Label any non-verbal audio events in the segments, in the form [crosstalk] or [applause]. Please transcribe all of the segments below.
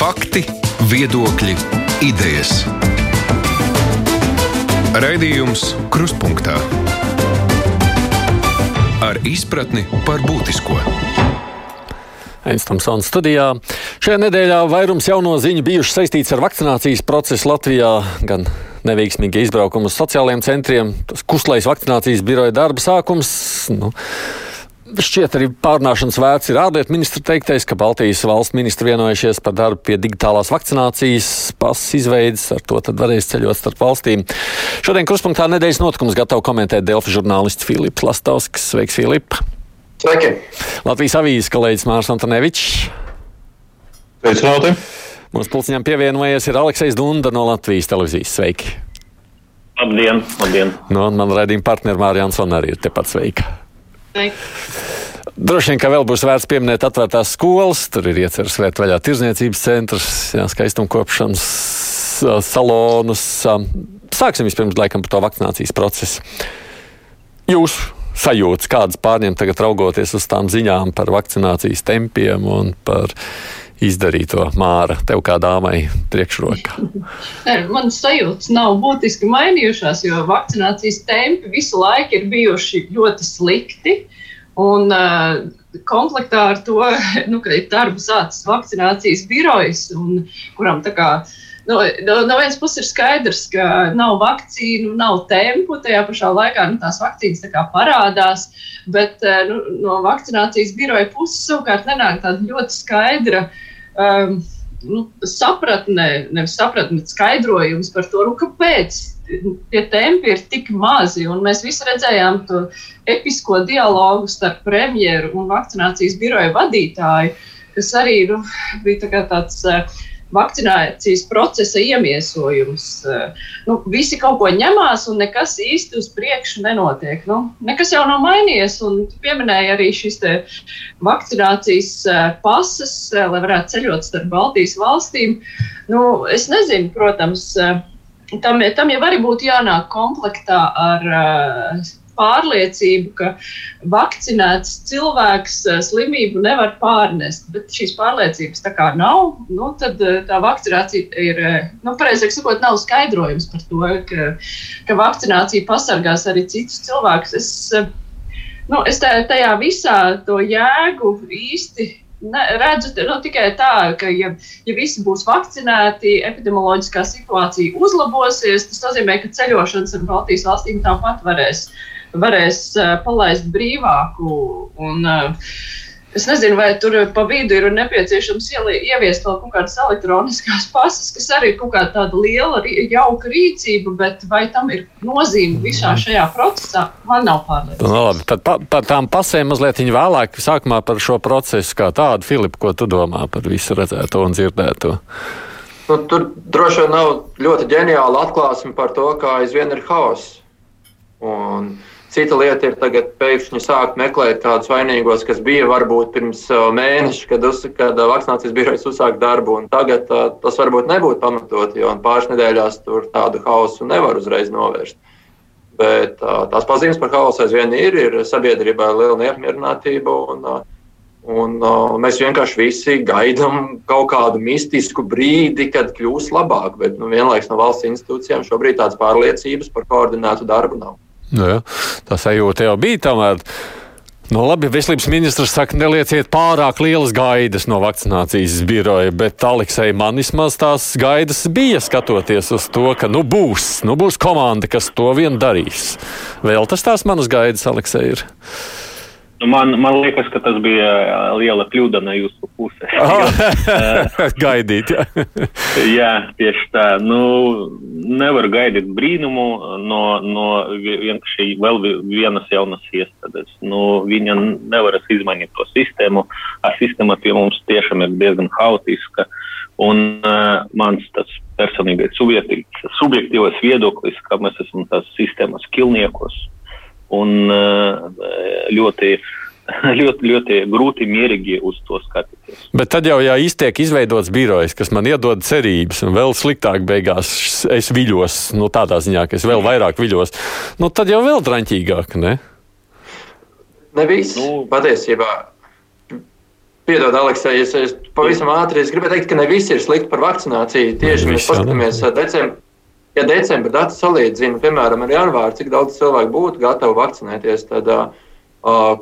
Fakti, viedokļi, idejas. Raidījums Krustpunktā ar izpratni par būtisko. Einstamsons studijā. Šajā nedēļā vairums jauno ziņu bijuši saistīts ar vakcinācijas procesu Latvijā, gan neveiksmīgi izbraukumu uz sociālajiem centriem, tas kuslais vakcinācijas biroja darba sākums. Nu, Šķiet, arī pārnāšanas vērts ir ārlietu ministra teiktais, ka Baltijas valsts ministri vienojušies par darbu pie digitālās vakcinācijas pasas izveidas, ar to tad varēs ceļot starp valstīm. Šodien kruspunktā nedēļas notikums gatavo komentēt Delfi žurnālists Filips Lastovskis. Sveiks, Filip! Sveiki! Latvijas avīzes kolēģis Mārs Antonevičs. Sveicināti! Mūsu pulciņām pievienojies ir Aleksis Dunda no Latvijas televīzijas. Sveiki! Labdien! labdien. No, nu, man raidījuma partneri Mārija Ansona arī ir tepat sveika. Droši vien, ka vēl būs vērts pieminēt atvērtās skolas. Tur ir iecerts vērt vaļā tirzniecības centrs, jā, skaistumkopšanas salonus. Sāksim vispirms laikam par to vakcinācijas procesu. Jūs sajūtas, kādas pārņem tagad raugoties uz tām ziņām par vakcinācijas tempiem un par izdarīto māra tev kā dāmai priekšrokā? Man sajūtas nav būtiski mainījušās, jo vakcinācijas tempi visu laiku ir bijuši ļoti slikti. Un uh, komplektā ar to, [laughs] nu, ka ir darbu sācis vakcinācijas birojas, un, kuram tā kā no, no, no vienas puses ir skaidrs, ka nav vakcīnu, nav tempu. Tajā pašā laikā nu, tās vakcīnas tā parādās, bet nu, no vakcinācijas biroja puses savukārt nenāk tāda ļoti skaidra. Um, nu, sapratne, nevis sapratne, bet skaidrojums par to, nu, kāpēc tie tempi ir tik mazi. Mēs visi redzējām to episko dialogu starp premjeru un vakcinācijas biroja vadītāju, kas arī nu, bija tā tāds. Uh, vakcinācijas procesa iemiesojums. Nu, visi kaut ko ņemās, un nekas īsti uz priekšu nenotiek. Nu, nekas jau nav mainījies, un pieminēja arī šis vakcinācijas pasas, lai varētu ceļot starp Baltijas valstīm. Nu, es nezinu, protams, tam, tam jau arī būtu jānāk komplektā ar pārliecību, ka vakcinēts cilvēks eh, slimību nevar pārnest. Bet šīs pārliecības tā kā nav, nu, tad eh, tā vakcinācija ir, eh, nu, pareizāk sakot, nav skaidrojums par to, ka, ka vakcinācija pasargās arī citus cilvēkus. Es, nu, es tajā visā to jēgu īsti ne, redzu nu, tikai tā, ka, ja, ja visi būs vakcinēti, epidemioloģiskā situācija uzlabosies, tas nozīmē, ka ceļošanas ar Baltijas valstīm tāpat varēs varēs palaist brīvāku. Un, Es nezinu, vai tur pa vidu ir nepieciešams ieviest vēl kaut kādas elektroniskās pasas, kas arī ir kaut kāda tāda liela, jauka rīcība, bet vai tam ir nozīme visā mhm. šajā procesā, man nav pārliecināts. No, nu, labi, tad pa, par tām pasēm mazliet vēlāk, sākumā par šo procesu kā tādu. Filipa, ko tu domā par visu redzēto un dzirdēto? Nu, tur droši vien nav ļoti ģeniāla atklāsme par to, kā aizvien ir haoss. Un Cita lieta ir tagad pēkšņi sākt meklēt kādus vainīgos, kas bija varbūt pirms uh, mēneša, kad, uz, kad uh, vakcinācijas birojas uzsāka darbu. Tagad uh, tas varbūt nebūtu pamatot, jo pāris nedēļās tur tādu hausu nevar uzreiz novērst. Bet uh, tās pazīmes par hausu aizvien ir, ir sabiedrībā liela neapmierinātība. Un, uh, Un, uh, mēs vienkārši visi gaidām kaut kādu mistisku brīdi, kad kļūs labāk. Bet nu, vienlaikus no valsts institūcijām šobrīd tādas pārliecības par koordinētu darbu nav. Nu, ja, tā sajūta jau bija tomēr. Nu, labi, veselības ministrs saka, nelieciet pārāk lielas gaidas no vakcinācijas biroja, bet Aleksei man vismaz tās gaidas bija skatoties uz to, ka nu būs, nu būs komanda, kas to vien darīs. Vēl tas tās manas gaidas, Aleksei, ir. Nu, man, man liekas, ka tas bija liela kļūda no jūsu puses. [laughs] Gaidīt, jā. [laughs] jā, tieši tā. Nu, nevar gaidīt brīnumu no, no vienkārši vēl vienas jaunas iestādes. Nu, viņa nevar izmainīt to sistēmu. A sistēma pie mums tiešām ir diezgan haotiska. Un uh, mans tas personīgais subjektīvais viedoklis, ka mēs esam tās sistēmas kilniekos un eh, ļoti, [laughs] ļoti, ļoti grūti mierīgi uz to skatīties. Bet tad jau, ja iztiek izveidots birojs, kas man iedod cerības, un vēl sliktāk beigās es viļos, nu tādā ziņā, ka es vēl vairāk viļos, nu tad jau vēl draņķīgāk, ne? Ne viss. Nu, patiesībā Piedod, Aleksej, es, es pavisam ātri es gribēju teikt, ka ne visi ir slikti par vakcināciju. Tieši mēs paskatāmies decembrī. Ja decembra dati salīdzina, piemēram, ar janvāru, cik daudz cilvēku būtu gatavi vakcinēties, tad uh,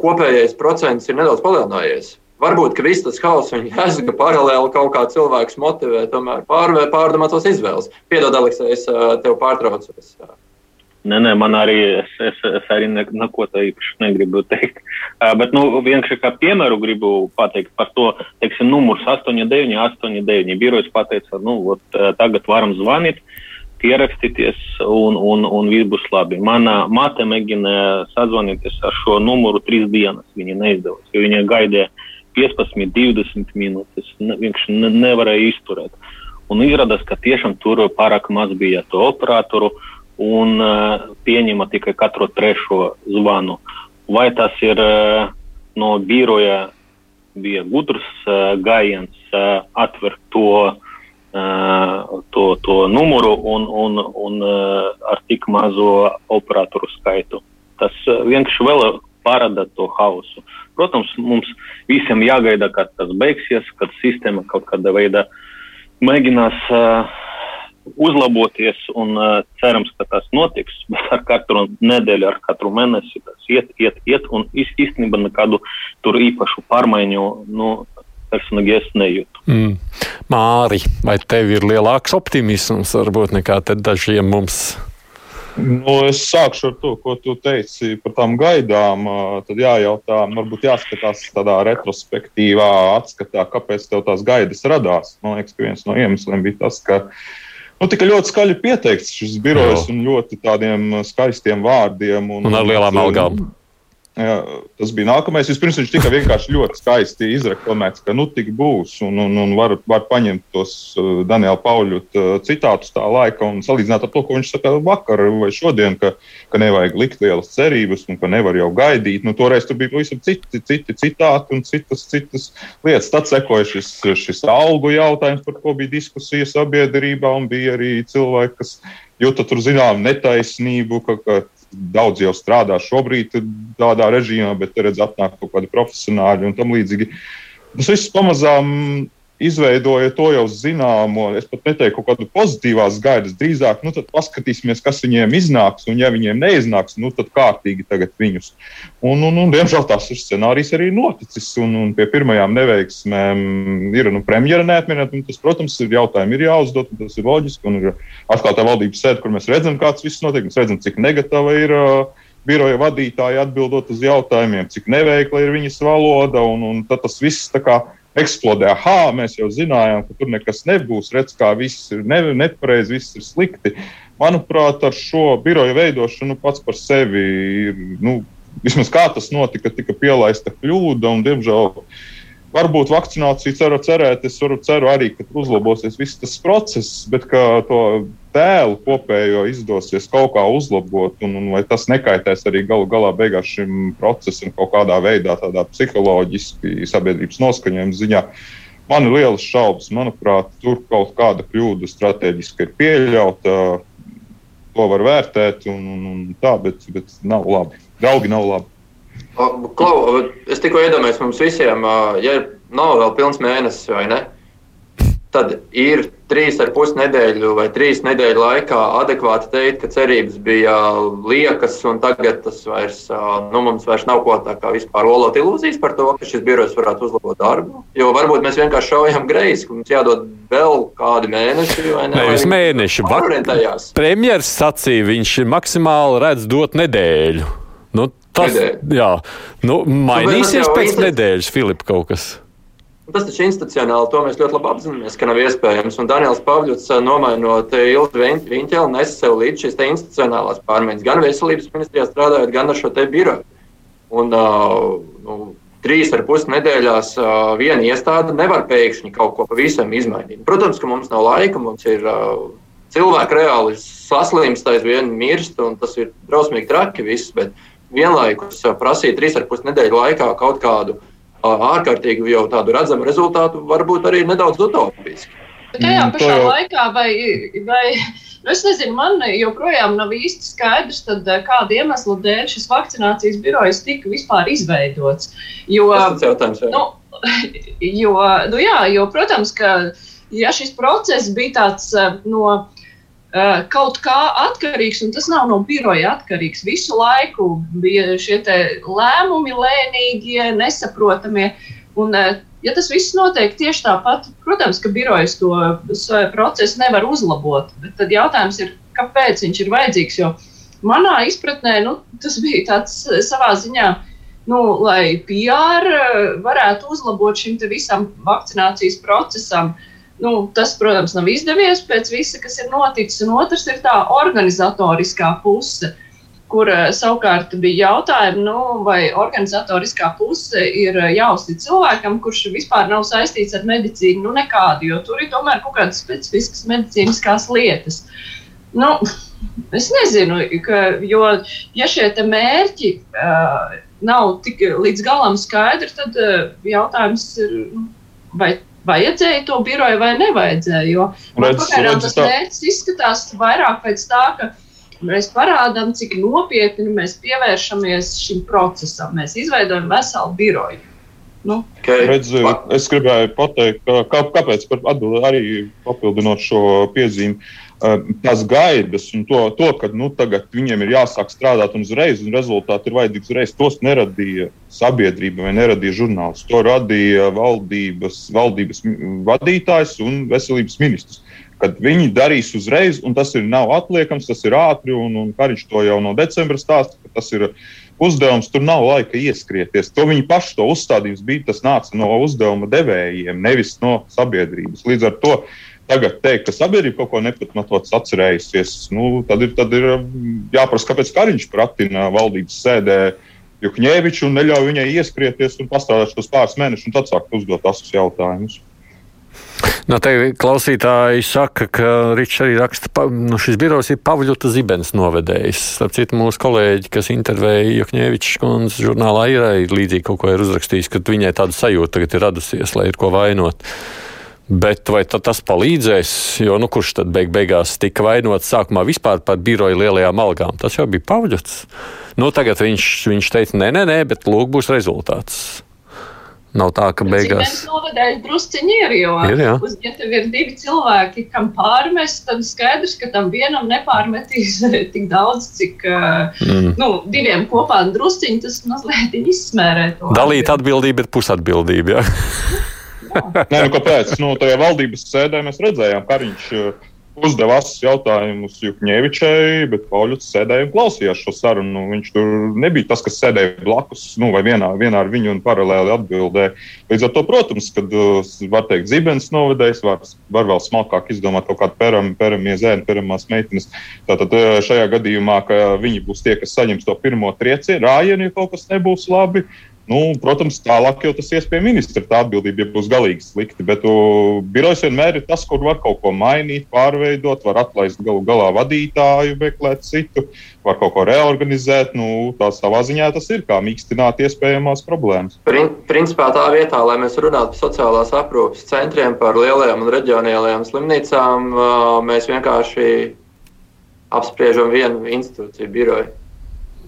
kopējais procents ir nedaudz palielinājies. Varbūt, ka viss tas hauss viņa aizga paralēli kaut kā cilvēks motivē, tomēr pārdomāt tos izvēles. Piedod, Aleksej, es tev pārtraucu. Es, Nē, nē, man arī es, es, es arī neko tādu īpaši negribu teikt. Uh, bet, nu, vienkārši kā piemēru gribu pateikt par to, teiksim, numurs 89, 89. Birojas pateica, nu, ot, tagad varam zvanīt, pierakstīties un, un, un viss būs labi. Mana māte mēģināja sazvanīties ar šo numuru trīs dienas. Viņa neizdevās, jo viņa gaidīja 15, 20 minūtes. Ne, vienkārši ne, nevarēja izturēt. Un izrādās, ka tiešām tur pārāk maz bija to operatoru. Un uh, pieņema tikai katru trešo zvanu. Vai tas ir uh, no biroja bija gudrs uh, gājiens uh, atvērt to, uh, to, to numuru un, un, un ar tik mazo operatoru skaitu. Tas vienkārši vēl parāda to hausu. Protams, mums visiem jāgaida, kad tas beigsies, kad sistēma kaut kādā veidā mēģinās uh, uzlaboties, un uh, cerams, ka tas notiks. Bet ar katru nedēļu, ar katru mēnesi tas iet, iet, iet, un īstenībā nekādu tur īpašu pārmaiņu. Nu, Personīgi es nejūtu. Mm. Māri, vai tev ir lielāks optimisms varbūt nekā dažiem mums? Nu, es sākšu ar to, ko tu teici par tām gaidām. Tad jājautā, varbūt jāskatās tādā retrospektīvā atskatā, kāpēc tev tās gaidas radās. Man liekas, ka viens no iemesliem bija tas, ka Nu, tika ļoti skaļi pieteikts šis birojs un ļoti tādiem skaistiem vārdiem. Un, un ar lielām algām. Jā, tas bija nākamais. Vispirms viņš tika vienkārši ļoti skaisti izreklamēts, ka nu tik būs. Un, un, un var, var paņemt tos uh, Daniela Pauļu uh, citātus tā laika un salīdzināt ar to, ko viņš saka vakar vai šodien, ka, ka nevajag likt lielas cerības un ka nevar jau gaidīt. Nu, toreiz tur bija pavisam citi, citi citāti un citas, citas lietas. Tad sekoja šis, šis algu jautājums, par ko bija diskusija sabiedrībā un bija arī cilvēki, kas jūta tur zinām netaisnību, ka, ka daudz jau strādā šobrīd tādā režīmā, bet redz, atnāk kaut kādi profesionāļi un tam līdzīgi. Tas viss pamazām izveidoja to jau zināmo, es pat neteiktu, kaut kādu pozitīvās gaidas. Drīzāk, nu, tad paskatīsimies, kas viņiem iznāks, un, ja viņiem neiznāks, nu, tad kārtīgi tagad viņus. Un, un, un diemžēl tas scenārijs arī noticis, un, un pie pirmajām neveiksmēm ir nu, premjera neatminēt, un tas, protams, ir jautājumi ir jāuzdod, un tas ir loģiski, un ir atkal tā valdības sēde, kur mēs redzam, kāds viss notiek, mēs redzam, cik negatava ir. Uh, biroja vadītāji atbildot uz jautājumiem, cik neveikla ir viņas valoda, un, un tas viss kā eksplodē. Ah, mēs jau zinājām, ka tur nekas nebūs. Redz, kā viss ir ne, nepareizi, viss ir slikti. Manuprāt, ar šo biroju veidošanu pats par sevi ir. Nu, Vismaz kā tas notika, tika pielaista kļūda, un, diemžēl, Varbūt vakcinācija ceru cerēt, es varu ceru arī, ka uzlabosies viss tas process, bet ka to tēlu kopējo izdosies kaut kā uzlabot, un, un vai tas nekaitēs arī galu galā beigās šim procesam kaut kādā veidā, tādā psiholoģiski sabiedrības noskaņojuma ziņā. Man ir lielas šaubas. Manuprāt, tur kaut kāda kļūda strateģiski ir pieļauta. To var vērtēt, un, un, un tā, bet, bet nav labi. Draugi nav labi. Klau, es tikko iedomājos mums visiem, ja nav vēl pilns mēnesis vai ne, tad ir trīs ar pus nedēļu vai trīs nedēļu laikā adekvāti teikt, ka cerības bija liekas, un tagad tas vairs, nu, mums vairs nav ko tā kā vispār olot ilūzijas par to, ka šis birojs varētu uzlabot darbu. Jo varbūt mēs vienkārši šaujam greizi, ka mums jādod vēl kādi mēneši vai ne. Nevis mēneši, bet premjeras sacīja, viņš maksimāli redz dot nedēļu. Nu, Tas, nedēļa. jā, nu, mainīsies pēc institū... nedēļas, Filip, kaut kas. Tas taču institucionāli to mēs ļoti labi apzināmies, ka nav iespējams. Un Daniels Pavļots, nomainot Ilzi Viņķeli, nes sev līdz šīs institucionālās pārmaiņas, gan veselības ministrijā strādājot, gan ar šo te biroju. Un, uh, nu, trīs ar pus nedēļās uh, viena iestāde nevar pēkšņi kaut ko pavisam izmainīt. Protams, ka mums nav laika, mums ir uh, cilvēki reāli saslimst, aizvien mirst, un tas ir drausmīgi traki viss. Bet, vienlaikus prasīt trīs ar pus nedēļu laikā kaut kādu ārkārtīgi jau tādu redzamu rezultātu, varbūt arī nedaudz utopiski. Bet tajā mm, pašā laikā, vai, vai nu es nezinu, man joprojām nav īsti skaidrs, tad, kāda iemesla dēļ šis vakcinācijas birojs tika vispār izveidots. Jo, Tas ir jautājums. Jā. Nu, [laughs] jo, nu jā, jo, protams, ka ja šis process bija tāds no kaut kā atkarīgs, un tas nav no biroja atkarīgs. Visu laiku bija šie lēmumi, lēnīgie, nesaprotamie. Un, ja tas viss notiek tieši tāpat, protams, ka birojas to procesu nevar uzlabot. Bet tad jautājums ir, kāpēc viņš ir vajadzīgs? Jo manā izpratnē nu, tas bija tāds savā ziņā. Nu, lai PR varētu uzlabot šim visam vakcinācijas procesam, uh, Nu, tas, protams, nav izdevies pēc visa, kas ir noticis. Un otrs ir tā organizatoriskā puse, kur eh, savukārt bija jautājumi, nu, vai organizatoriskā puse ir eh, jāuztic cilvēkam, kurš vispār nav saistīts ar medicīnu, nu, nekādu, jo tur ir tomēr kaut kādas specifiskas medicīniskās lietas. Nu, es nezinu, ka, jo, ja šie mērķi uh, nav tik līdz galam skaidri, tad uh, jautājums ir, nu, vai vajadzēja to biroju vai nevajadzēja. Jo redz, pagaidām tas mērķis izskatās vairāk pēc tā, ka mēs parādām, cik nopietni mēs pievēršamies šim procesam. Mēs izveidojam veselu biroju. Nu. Okay. Redz, es gribēju pateikt, kā, kāpēc arī papildinot šo piezīmi. Tās gaidas un to, to ka nu, tagad viņiem ir jāsāk strādāt un uzreiz, un rezultāti ir vajadzīgi uzreiz, tos neradīja sabiedrība vai neradīja žurnāls. To radīja valdības, valdības vadītājs un veselības ministrs. Kad viņi darīs uzreiz, un tas ir nav atliekams, tas ir ātri, un, un Kariņš to jau no decembra stāsta, ka tas ir uzdevums, tur nav laika ieskrieties. To viņi paši to uzstādījums bija, tas nāca no uzdevuma devējiem, nevis no sabiedrības. Līdz ar to tagad teikt, ka sabiedrība kaut ko nepatmatots atcerējusies, nu, tad ir, tad ir um, jāprasa, kāpēc Kariņš pratina valdības sēdē Juhņēviču un neļauj viņai ieskrieties un pastrādāt šos pāris mēnešus un tad sākt uzdot asus jautājumus. No te klausītāji saka, ka Ričs arī raksta, ka nu, šis birojs ir Pavļuta Zibens novedējis. Starp citu, mūsu kolēģi, kas intervēja Jokņēvičs kundzes žurnālā, ir arī līdzīgi kaut ko ir uzrakstījis, ka viņai tāda sajūta tagad ir radusies, lai ir ko vainot. Bet vai tas palīdzēs? Jo nu, kurš tad beig beigās tika vainots sākumā vispār par biroju lielajām algām? Tas jau bija Pāvļots. Nu, tagad viņš, viņš teica, nē, nē, nē, bet lūk, būs rezultāts. Nav tā, ka beigās. Tas novadēļ drusciņi ir, jo, ir, jā. uz, ja tev ir divi cilvēki, kam pārmest, tad skaidrs, ka tam vienam nepārmetīs [laughs] tik daudz, cik, mm. nu, diviem kopā drusciņi tas mazliet izsmērē. Dalīt atbildību ir pusatbildība, jā. [laughs] Nē, nu kāpēc? Nu, tajā valdības sēdē mēs redzējām, ka viņš uh, uzdeva asus jautājumus Jukņēvičai, bet Pauļuts sēdēja un klausījās šo sarunu. Nu, viņš tur nebija tas, kas sēdēja blakus, nu, vai vienā, vienā ar viņu un paralēli atbildēja. Līdz ar to, protams, kad, uh, var teikt, zibens novedējs, var, var vēl smalkāk izdomāt kaut kādu peram, peramie zēni, peramās meitenes. Tātad uh, šajā gadījumā, ka viņi būs tie, kas saņems to pirmo triecienu, rājienu, ja kaut kas nebūs labi. Nu, protams, tālāk jau tas ies pie ministra. Tā atbildība ja būs galīgi slikti. Bet uh, birojs vienmēr ir tas, kur var kaut ko mainīt, pārveidot, var atlaist galu galā vadītāju, meklēt citu, var kaut ko reorganizēt. Nu, tā savā ziņā tas ir kā mīkstināt iespējamās problēmas. Prin, principā tā vietā, lai mēs runātu par sociālās aprūpes centriem, par lielajām un reģionālajām slimnīcām, uh, mēs vienkārši apspriežam vienu institūciju biroju.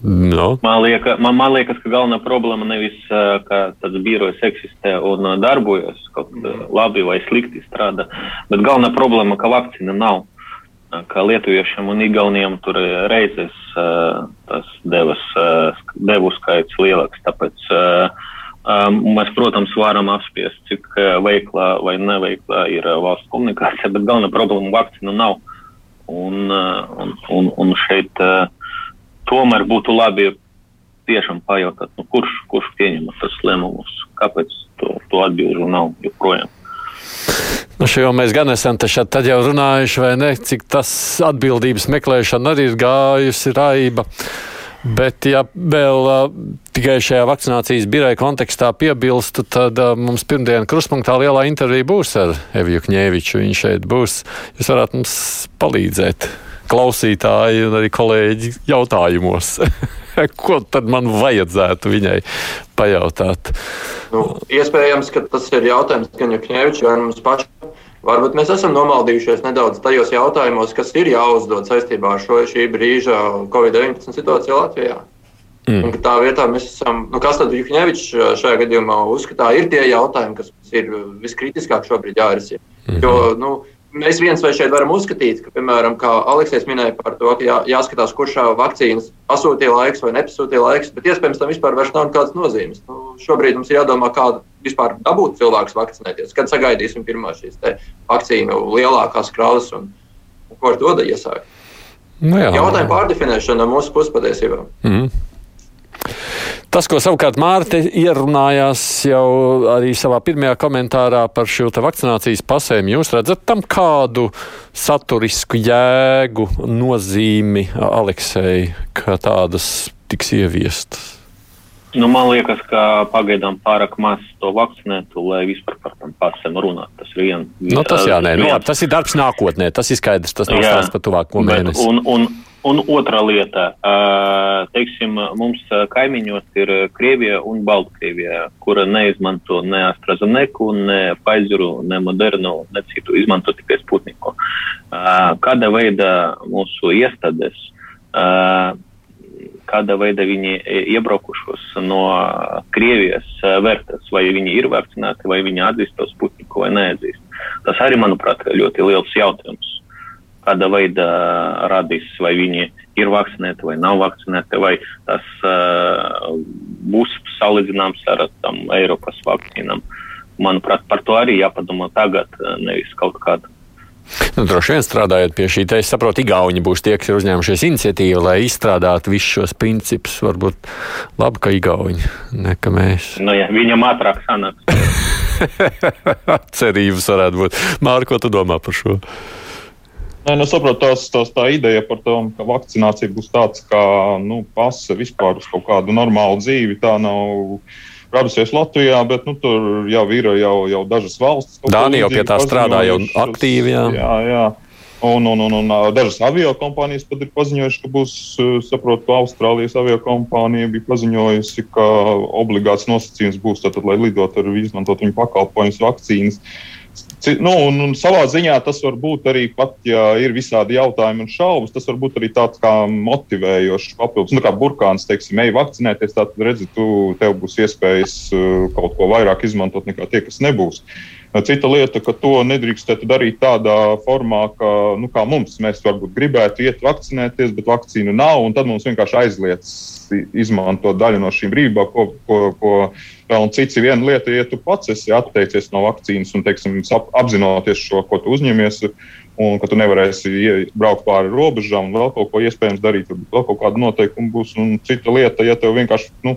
No. Man, lieka, man, man liekas, ka galvenā problēma nevis ka tāds birojs eksistē un darbojas kaut mm. labi vai slikti strādā, bet galvenā problēma, ka vakcīna nav. Ka lietuviešiem un igauniem tur reizes tas devas, devu skaits lielāks. Tāpēc mēs, protams, varam apspriest, cik veiklā vai neveiklā ir valsts komunikācija, bet galvenā problēma vakcīna nav. Un, un, un, un šeit uh, tomēr būtu labi tiešām pajautāt, nu, kurš, kurš pieņem tos lēmumus, kāpēc to, to atbildžu nav joprojām. Nu, šo jau mēs gan esam tad jau runājuši, vai ne, cik tas atbildības meklēšana arī ir gājusi raiba. Bet, ja vēl uh, tikai šajā vakcinācijas biroja kontekstā piebilstu, tad uh, mums pirmdien krustpunktā lielā intervija būs ar Eviju Kņēviču. Viņš šeit būs. Jūs varat mums palīdzēt klausītāji un arī kolēģi jautājumos. [laughs] Ko tad man vajadzētu viņai pajautāt? Nu, iespējams, ka tas ir jautājums gan Jukņēvičam, gan mums pašam. Varbūt mēs esam nomaldījušies nedaudz tajos jautājumos, kas ir jāuzdod saistībā ar šo šī brīža Covid-19 situāciju Latvijā. Mm. Un tā vietā mēs esam, nu, kas tad Juhņevičs šajā gadījumā uzskatā, ir tie jautājumi, kas ir viskritiskāk šobrīd jārisina. Mm -hmm. Jo, nu, mēs viens vai šeit varam uzskatīt, ka, piemēram, kā Aleksis minēja par to, ka jā, jāskatās, kurš šā vakcīnas pasūtīja laiks vai nepasūtīja laiks, bet iespējams tam vispār nav nekādas nozīmes. Nu, šobrīd mums ir jādomā, kā vispār dabūt cilvēkus vakcinēties, kad sagaidīsim pirmā šīs vakcīnu lielākās krāsas un, un ko ar to iesākt. Nu, jā, Jautājumu pārdefinēšana mūsu puses patiesībā. Mm. Tas, ko savukārt Mārte ierunājās jau arī savā pirmajā komentārā par šo vakcinācijas pasēm, jūs redzat tam kādu saturisku jēgu, nozīmi, Aleksei, ka tādas tiks ieviestas? Nu, man liekas, ka pagaidām pārāk maz to vakcinētu, lai vispār par tām pasēm runātu. Tas ir viens. Nu, tas jā, nē, nu, jā, tas ir darbs nākotnē, tas ir skaidrs, tas nav stāsts par tuvāko mēnesi. Un, un, Un otra lieta, teiksim, mums kaimiņos ir Krievija un Baltkrievija, kura neizmanto ne AstraZeneku, ne Pfizeru, ne Modernu, ne citu, izmanto tikai Sputniku. Kāda veida mūsu iestādes, kāda veida viņi iebraukušos no Krievijas vērtēs, vai viņi ir vakcinēti, vai viņi atzīst to Sputniku vai neatzīst. Tas arī, manuprāt, ir ļoti liels jautājums kāda veida radīs, vai viņi ir vakcinēti vai nav vakcinēti, vai tas uh, būs salīdzināms ar tam Eiropas vakcīnām. Manuprāt, par to arī jāpadomā tagad, nevis kaut kādā. Nu, droši vien strādājot pie šī, es saprotu, Igauni būs tie, kas ir uzņēmušies iniciatīvu, lai izstrādātu visus šos principus. Varbūt labi, ka Igauni, ne ka mēs. Nu, jā, viņam ātrāk sanāks. [laughs] Cerības varētu būt. Mārko, tu domā par šo? Nē, nu, saprotu, tās, tās tā ideja par to, ka vakcinācija būs tāds kā nu, pase vispār uz kaut kādu normālu dzīvi. Tā nav radusies Latvijā, bet nu, tur jau ir jau, jau dažas valstis. Dānija jau pie tā strādā jau aktīvi. Jā, jā. jā. Un, un, un, un dažas avio kompānijas pat ir paziņojušas, ka būs, saprotu, Austrālijas avio kompānija bija paziņojusi, ka obligāts nosacījums būs, tātad, lai lidot ar izmantot viņu pakalpojumus, vakcīnas. Uh, Nu, un, un savā ziņā tas var būt arī, pat, ja ir visādi jautājumi un šaubas, tas var būt arī tāds kā motivējošs papildus. Nu, kā burkāns, teiksim, ej vakcinēties, tad redzi, tu, tev būs iespējas uh, kaut ko vairāk izmantot nekā tie, kas nebūs. Cita lieta, ka to nedrīkstētu darīt tādā formā, ka, nu, kā mums, mēs varbūt gribētu iet vakcinēties, bet vakcīnu nav, un tad mums vienkārši aizliedz izmantot daļu no šīm brīvībām, ko, ko, ko vēl cits ir viena lieta, ja tu pats esi atteicies no vakcīnas un, teiksim, apzinoties šo, ko tu uzņemies, un ka tu nevarēsi braukt pāri robežām un vēl kaut ko iespējams darīt, varbūt vēl kaut kāda noteikuma būs. Un cita lieta, ja tev vienkārši nu,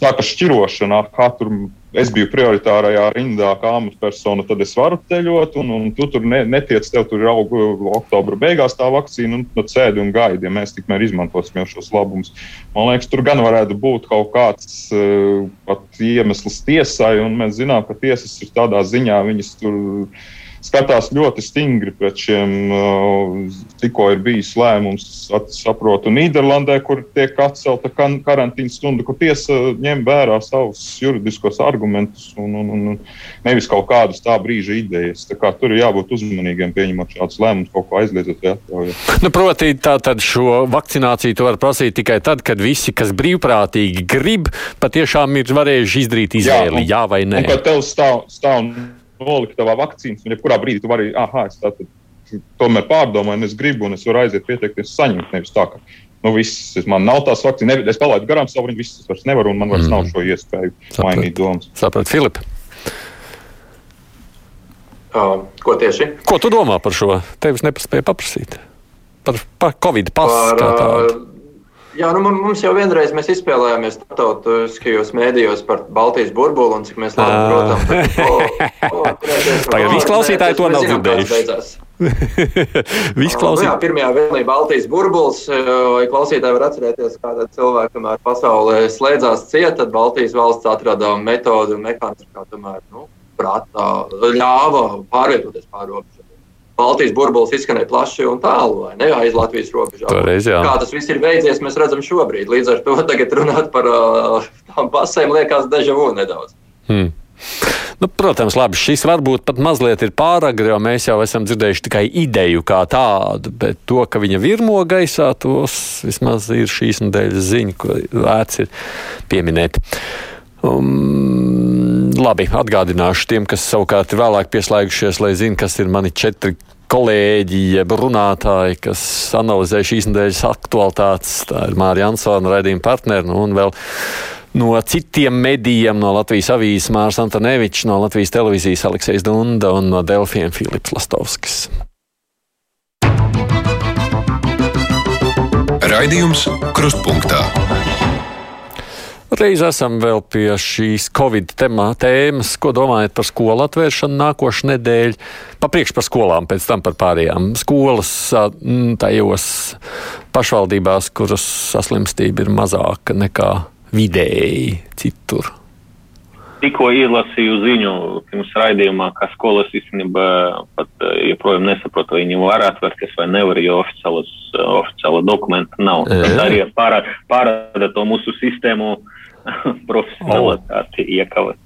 sākas šķirošana, kā tur es biju prioritārajā rindā, kā amatpersona, tad es varu ceļot, un, un tu tur ne, netiec, tev tur ir augu oktobra beigās tā vakcīna, un tu sēdi un gaidi, ja mēs tikmēr izmantosim jau šos labumus. Man liekas, tur gan varētu būt kaut kāds uh, iemesls tiesai, un mēs zinām, ka tiesas ir tādā ziņā, viņas tur skatās ļoti stingri pret šiem, tikko ir bijis lēmums, saprotu, Nīderlandē, kur tiek atcelta karantīnas stunda, kur tiesa ņem vērā savus juridiskos argumentus un, un, un nevis kaut kādas tā brīža idejas. Tā kā tur ir jābūt uzmanīgiem pieņemot šādus lēmumus, kaut ko aizliedzot vai atļaujot. Nu, proti, tā tad šo vakcināciju tu vari prasīt tikai tad, kad visi, kas brīvprātīgi grib, patiešām ir varējuši izdarīt izvēli, jā, un, jā vai nē. Un, kad tev stāv, stāv nolikt tavā vakcīnas, un jebkurā brīdī tu vari, ah, es tātad tomēr pārdomāju, un es gribu, un es varu aiziet pieteikties, saņemt. Nevis tā, ka nu, viss, man nav tās vakcīnas, es palaidu garām savu viņu, viss es vairs nevaru, un man vairs mm. nav šo iespēju Saprat. mainīt domas. Sapratu, Filip. Uh, ko tieši? Ko tu domā par šo? Tevis nepaspēja paprasīt. Par, par Covid pasu. Uh, Jā, nu, mums jau vienreiz mēs izspēlējāmies starptautiskajos mēdījos par Baltijas burbuli, un cik mēs labi protam. [laughs] Tagad visi klausītāji to nav dzirdējuši. Visi klausītāji. Nu, jā, pirmajā vēlī Baltijas burbulis, vai klausītāji var atcerēties, kāda cilvēka tomēr pasaulē slēdzās ciet, tad Baltijas valsts atrada metodu un mehānismu, kā tomēr, nu, prātā ļāva pārvietoties pāri robežai. Baltijas burbulis izskanēja plaši un tālu, vai ne aiz Latvijas robežām. Toreiz, jā. Kā tas viss ir beidzies, mēs redzam šobrīd. Līdz ar to [laughs] tagad runāt par uh, tām pasēm liekas deja vu nedaudz. Hmm. Nu, protams, labi, šis varbūt pat mazliet ir pāragri, jo mēs jau esam dzirdējuši tikai ideju kā tādu, bet to, ka viņa virmo gaisā, tos vismaz ir šīs nedēļas ziņa, ko vērts ir pieminēt. Um, labi, atgādināšu tiem, kas savukārt vēlāk pieslēgušies, lai zinātu, kas ir mani četri kolēģi, jeb runātāji, kas analizē šīs nedēļas aktualitātes. Tā ir Mārija Ansona, raidījuma partneri, nu, un vēl no citiem medijiem, no Latvijas avīzes Mārs Antonevičs, no Latvijas televīzijas Aleksis Dunda un no Delfiem Filips Lastovskis. Raidījums Krustpunktā. Reiz esam vēl pie šīs Covid temā, tēmas, ko domājat par skolu atvēršanu nākošu nedēļu, papriekš par skolām, pēc tam par pārējām. Skolas tajos pašvaldībās, kuras saslimstība ir mazāka nekā vidēji citur. Tikko ielasīju ziņu pirms raidījumā, ka skolas īstenībā pat joprojām nesaprot, vai viņi var atvērties vai nevar, jo oficiālas, oficiāla dokumenta nav. Tas arī pārāda, pārāda to mūsu sistēmu uh, [laughs] profesionalitāti iekavas.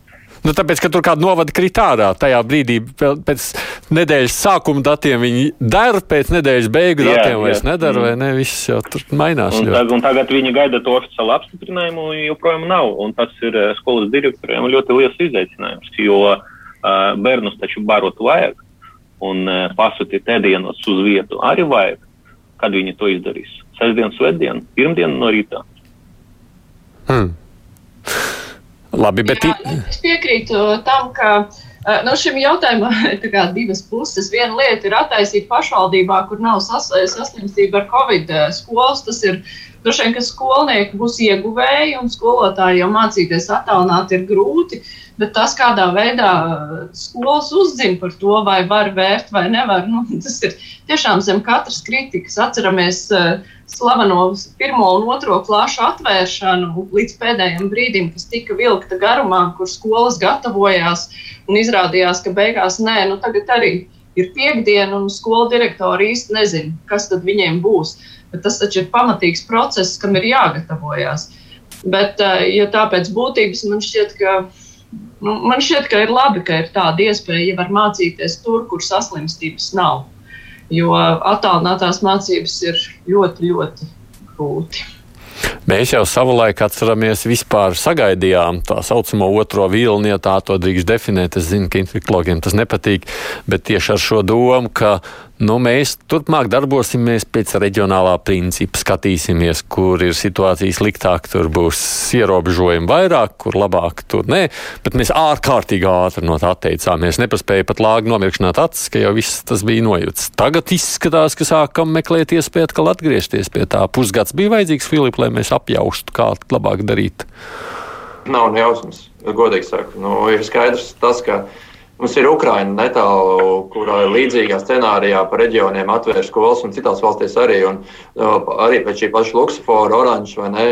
Nu, tāpēc, ka tur kāda novada kritārā tajā brīdī, pēc nedēļas sākuma datiem viņi dara, pēc nedēļas beigu jā, datiem vairs nedara, mm. vai ne? Viss jau tur mainās. Un, tag, un tagad viņi gaida to oficiālu apstiprinājumu, joprojām nav. Un tas ir eh, skolas direktoriem ļoti liels izaicinājums, jo uh, bērnus taču barot vajag un uh, pasūtīt ēdienos uz vietu arī vajag. Kad viņi to izdarīs? Sestdien, svētdien, pirmdien no rīta. Hmm. Labi, bet. Jā, es piekrītu tam, ka nu, šim jautājumam [laughs] ir divas puses. Viena lieta ir attaisīt pašvaldībā, kur nav sas, saslimstība ar covid skolas. Tas ir droši vien, ka skolnieki būs ieguvēji un skolotāji jau mācīties attālināt ir grūti. Bet tas, kādā veidā eh, skolas uzzina par to, vai var vērt vai nevar, nu, [laughs] tas ir tiešām zem katras kritikas. Atceramies, uh, slaveno pirmo un otro klašu atvēršanu līdz pēdējiem brīdim, kas tika vilkta garumā, kur skolas gatavojās un izrādījās, ka beigās nē, nu tagad arī ir piekdiena un skola direktori īsti nezina, kas tad viņiem būs. Bet tas taču ir pamatīgs process, kam ir jāgatavojas. Bet, eh, ja tāpēc būtības man šķiet, ka Nu, man šķiet, ka ir labi, ka ir tāda iespēja, ja var mācīties tur, kur saslimstības nav jo attālinātās mācības ir ļoti, ļoti grūti. Mēs jau savulaik atceramies, vispār sagaidījām tā saucamo otro vilni, ja tā to drīkst definēt. Es zinu, ka infektologiem tas nepatīk, bet tieši ar šo domu, ka Nu, mēs turpmāk darbosimies pēc reģionālā principa. Skatīsimies, kur ir situācija sliktāk, tur būs ierobežojumi vairāk, kur labāk, tur nē. Bet mēs ārkārtīgi ātri no tā atteicāmies. Nepaspēja pat lāgi nomirkšanāt acis, ka jau viss tas bija nojūts. Tagad izskatās, ka sākam meklēt iespēju atkal atgriezties pie tā. Pusgads bija vajadzīgs, Filip, lai mēs apjaustu, kā labāk darīt. Nav jausmas, godīgi sakot. Nu, ir skaidrs tas, ka Mums ir Ukraina netālu, kurā ir līdzīgā scenārijā par reģioniem atvērs skolas un citās valstīs arī. Un, uh, arī pēc šī paša luksofora, oranžs vai ne,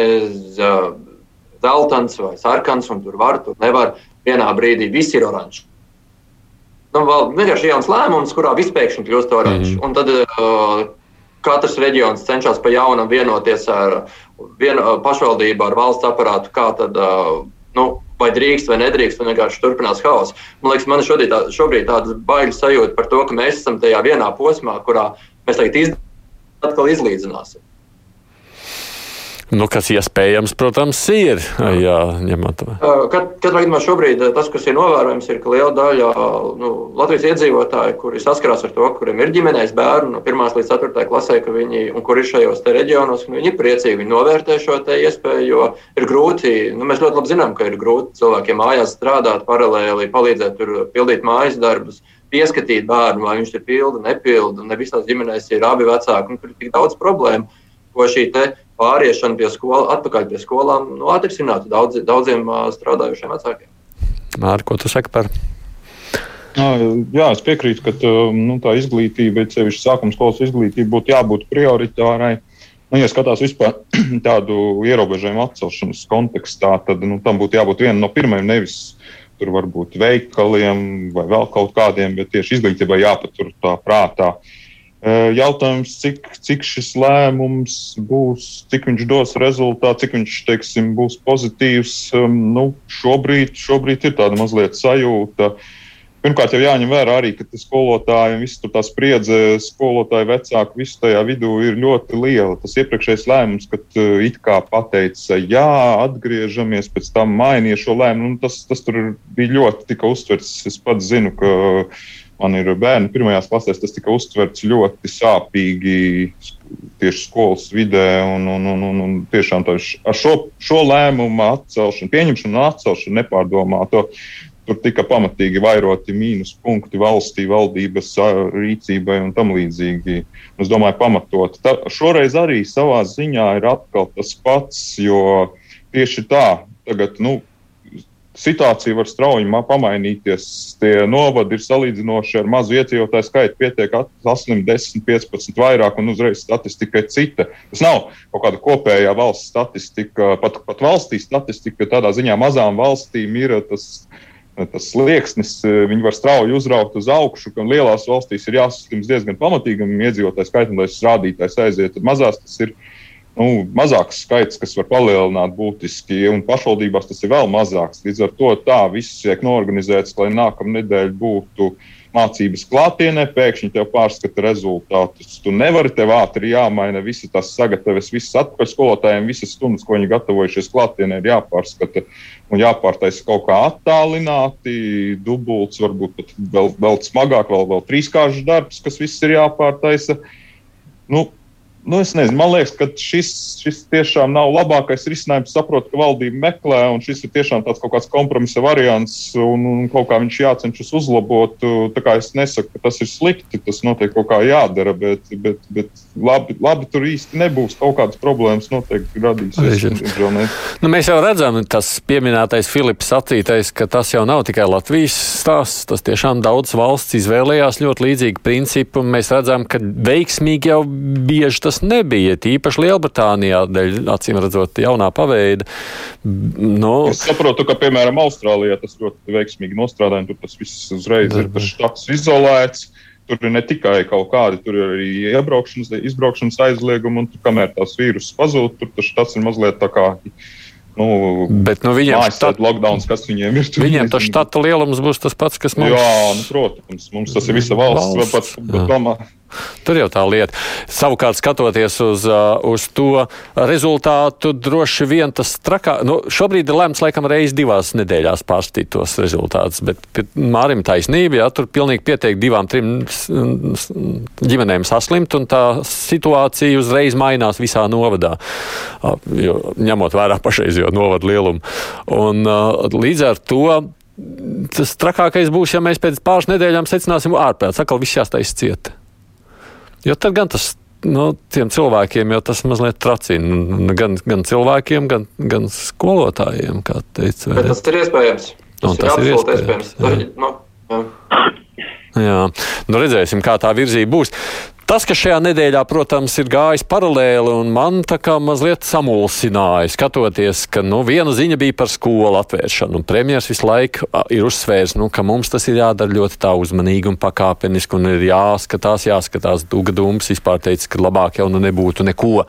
zeltains vai sarkans, un tur var, tur nevar. Vienā brīdī viss ir oranžs. Nu, vēl vienkārši jauns lēmums, kurā viss pēkšņi kļūst oranžs. Mm -hmm. Un tad uh, katrs reģions cenšas pa jaunam vienoties ar vienu pašvaldību, ar valsts aparātu, kā tad. Uh, nu, vai drīkst vai nedrīkst, un vienkārši turpinās haoss. Man liekas, man šodien, tā, šobrīd tāda baila sajūta par to, ka mēs esam tajā vienā posmā, kurā mēs tagad iz, atkal izlīdzināsim. Nu, kas iespējams, protams, ir. Jā, ņemot. Katrā gadījumā šobrīd tas, kas ir novērojams, ir, ka liela daļa nu, Latvijas iedzīvotāju, kuri saskarās ar to, kuriem ir ģimenēs bērni no 1 līdz 4 klasē, ka viņi, un kur ir šajos reģionos, viņi ir priecīgi, viņi novērtē šo iespēju, jo ir grūti, nu, mēs ļoti labi zinām, ka ir grūti cilvēkiem mājās strādāt paralēli, palīdzēt tur pildīt mājas darbus pieskatīt bērnu, vai viņš ir pilda, nepilda. Ne visās ģimenēs ir abi vecāki, un tur ir tik daudz problēmu, ko šī pāriešana pie skolām, atpakaļ pie skolām, nu, atrisinātu daudz, daudziem strādājušiem vecākiem. Mārķis, ko tu saki par? Jā, es piekrītu, ka nu, tā izglītība, ceļš sākuma skolas izglītība būtu jābūt prioritārai. Nu, ja skatās vispār [clears throat] tādu ierobežojumu atcelšanas kontekstā, tad nu, tam būtu jābūt vienam no pirmajiem, nevis tur varbūt veikaliem vai vēl kaut kādiem, bet tieši izglītībai jāpatur tā prātā. Jautājums, cik, cik šis lēmums būs, cik viņš dos rezultātu, cik viņš teiksim, būs pozitīvs. Nu, šobrīd, šobrīd ir tāda mazliet sajūta. Pirmkārt, jau jāņem vērā arī, ka skolotājiem viss tur tā spriedze, skolotāji vecāki, viss tajā vidū ir ļoti liela. Tas iepriekšējais lēmums, kad it kā pateica, jā, atgriežamies, pēc tam mainīja šo lēmumu, nu, tas, tas tur bija ļoti tika uztverts. Es pats zinu, ka man ir bērni pirmajās klasēs, tas tika uztverts ļoti sāpīgi tieši skolas vidē. Un, un, un, un, un tiešām ar šo, šo lēmumu atcelšanu, pieņemšanu un atcelšanu nepārdomāto. Tur tika pamatīgi vairoti mīnus punkti valstī, valdības rīcībai un tam līdzīgi. Es domāju, pamatot. Tā, šoreiz arī savā ziņā ir atkal tas pats, jo tieši tā, tagad, nu, situācija var strauji pamainīties. Tie novadi ir salīdzinoši ar mazu iedzīvotāju skaitu. Pietiek saslimt 10, 15 vairāk, un uzreiz statistika ir cita. Tas nav kaut kāda kopējā valsts statistika, pat, pat valstī statistika. Tādā ziņā mazām valstīm ir tas. Tas slieksnis, viņi var strauji uzraugt uz augšu, un lielās valstīs ir jāsaslimst diezgan pamatīgam iedzīvotāju skaitam, lai šis rādītājs aiziet. Tad mazās tas ir uh, nu, mazāks skaits, kas var palielināt būtiski, un pašvaldībās tas ir vēl mazāks. Līdz ar to tā viss tiek norganizēts, lai nākamā nedēļa būtu mācības klātienē, pēkšņi tev pārskata rezultātus. Tu nevari tev ātri jāmaina visi tās sagatavojas, visas atpakaļ skolotājiem, visas stundas, ko viņi gatavojušies klātienē, ir jāpārskata un jāpārtaisa kaut kā attālināti, dubults, varbūt pat vēl, vēl smagāk, vēl, vēl trīskāršs darbs, kas viss ir jāpārtaisa. Nu, Nu, es nezinu, man liekas, ka šis, šis tiešām nav labākais risinājums. Saprotu, ka valdība meklē, un šis ir tiešām tāds kaut kāds kompromisa variants, un, un kaut kā viņš jācenšas uzlabot. Tā kā es nesaku, ka tas ir slikti, tas noteikti kaut kā jādara, bet, bet, bet labi, labi tur īsti nebūs. Kaut kādas problēmas noteikti radīsies. Nu, mēs jau redzam, tas pieminētais Filips sacītais, ka tas jau nav tikai Latvijas stāsts. Tas tiešām daudz valsts izvēlējās ļoti līdzīgu principu, un mēs redzam, ka veiksmīgi jau bieži tas tas nebija. Tīpaši Lielbritānijā, dēļ acīm redzot, jaunā paveida. Nu, es saprotu, ka, piemēram, Austrālijā tas ļoti veiksmīgi nostrādāja, un tur tas viss uzreiz ir tas štats izolēts. Tur ir ne tikai kaut kādi, tur ir arī iebraukšanas, izbraukšanas aizliegumi, un tur, kamēr tās vīrusu pazūd, tur tas ir mazliet tā kā Nu, Bet nu, viņiem tas ir lockdown, kas viņiem ir. Viņiem tas štata lielums būs tas pats, kas mums ir. Jā, nu, protams, mums tas ir visa valsts. valsts pat, bet, domā, Tur jau tā lieta. Savukārt, skatoties uz, uh, uz to rezultātu, droši vien tas trakā. Nu, šobrīd ir lēmts, laikam, reizes divās nedēļās pārskatīt tos rezultātus. Bet Mārim taisnība, jā, tur pilnīgi pietiek divām, trim ģimenēm saslimt, un tā situācija uzreiz mainās visā novadā, jo, ņemot vērā pašreizējo novadu lielumu. Un, uh, līdz ar to tas trakākais būs, ja mēs pēc pāris nedēļām secināsim, ārpēc atkal viss jāstais cieta. Jo tad gan tas nu, tiem cilvēkiem jau tas mazliet tracina. Gan, gan cilvēkiem, gan, gan skolotājiem, kā teica. Bet tas ir iespējams. Tas, un tas ir, ir iespējams. iespējams. Nu, jā. jā, nu redzēsim, kā tā virzība būs. Tas, kas šajā nedēļā, protams, ir gājis paralēli un man tā kā mazliet samulsināja, skatoties, ka nu, viena ziņa bija par skolu atvēršanu, premjeras visu laiku ir uzsvērs, nu, ka mums tas ir jādara ļoti tā uzmanīgi un pakāpeniski, un ir jāskatās, jāskatās. Duga Dums vispār teica, ka labāk jau nu nebūtu neko.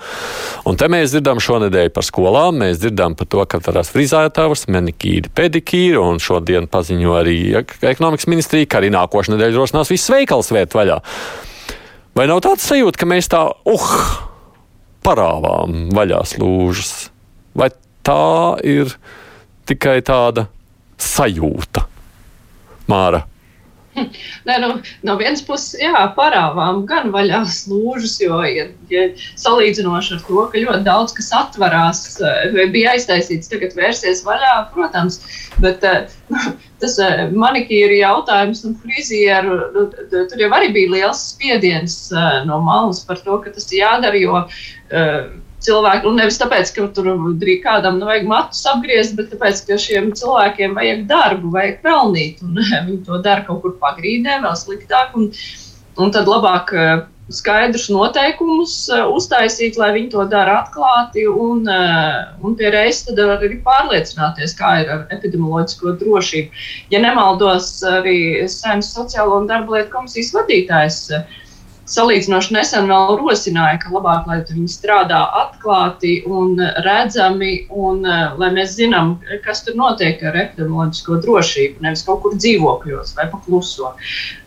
Un te mēs dzirdam šonadēļ par skolām, mēs dzirdam par to, ka varās frizētājs, manikīri, pedikīri, un šodien paziņo arī ekonomikas ministrija, ka arī nākošais nedēļa rosinās visus veikals vērt vaļā. Vai nav tāds sajūta, ka mēs tā, uh, parāvām vaļā slūžas? Vai tā ir tikai tāda sajūta, Māra? [laughs] Nē, nu, no vienas puses, jā, parāvām gan vaļā slūžas, jo, ja, ja salīdzinoši ar to, ka ļoti daudz kas atverās, eh, bija aiztaisīts, tagad vērsies vaļā, protams, bet eh, [laughs] tas eh, manikīra jautājums un frizieru, nu, tur jau arī bija liels spiediens no malas par to, ka tas jādara, jo cilvēki, un nevis tāpēc, ka tur kādam nu, vajag matus apgriezt, bet tāpēc, ka šiem cilvēkiem vajag darbu, vajag pelnīt, un [laughs] viņi to dara kaut kur pagrīdē, vēl sliktāk, un, un tad labāk uh, skaidrus noteikumus uh, uztaisīt, lai viņi to dara atklāti, un, uh, un pie reizes tad arī pārliecināties, kā ir ar epidemioloģisko drošību. Ja nemaldos, arī Saimnes sociālo un darba lietu komisijas vadītājs salīdzinoši nesen vēl rosināja, ka labāk, lai viņi strādā atklāti un redzami, un lai mēs zinām, kas tur notiek ar epidemioloģisko drošību, nevis kaut kur dzīvokļos vai pakluso.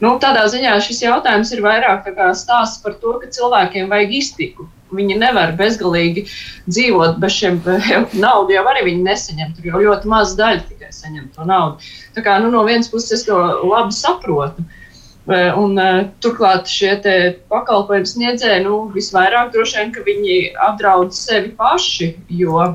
Nu, tādā ziņā šis jautājums ir vairāk stāsts par to, ka cilvēkiem vajag iztiku. Viņi nevar bezgalīgi dzīvot bez šiem [laughs] naudas, jau arī viņi nesaņem. Tur jau ļoti maz daļa tikai saņem to naudu. Tā kā nu, no vienas puses es to labi saprotu. Un, uh, turklāt šie pakalpojumu sniedzēji nu, visvairāk droši vien, ka viņi apdraud sevi paši. Jo,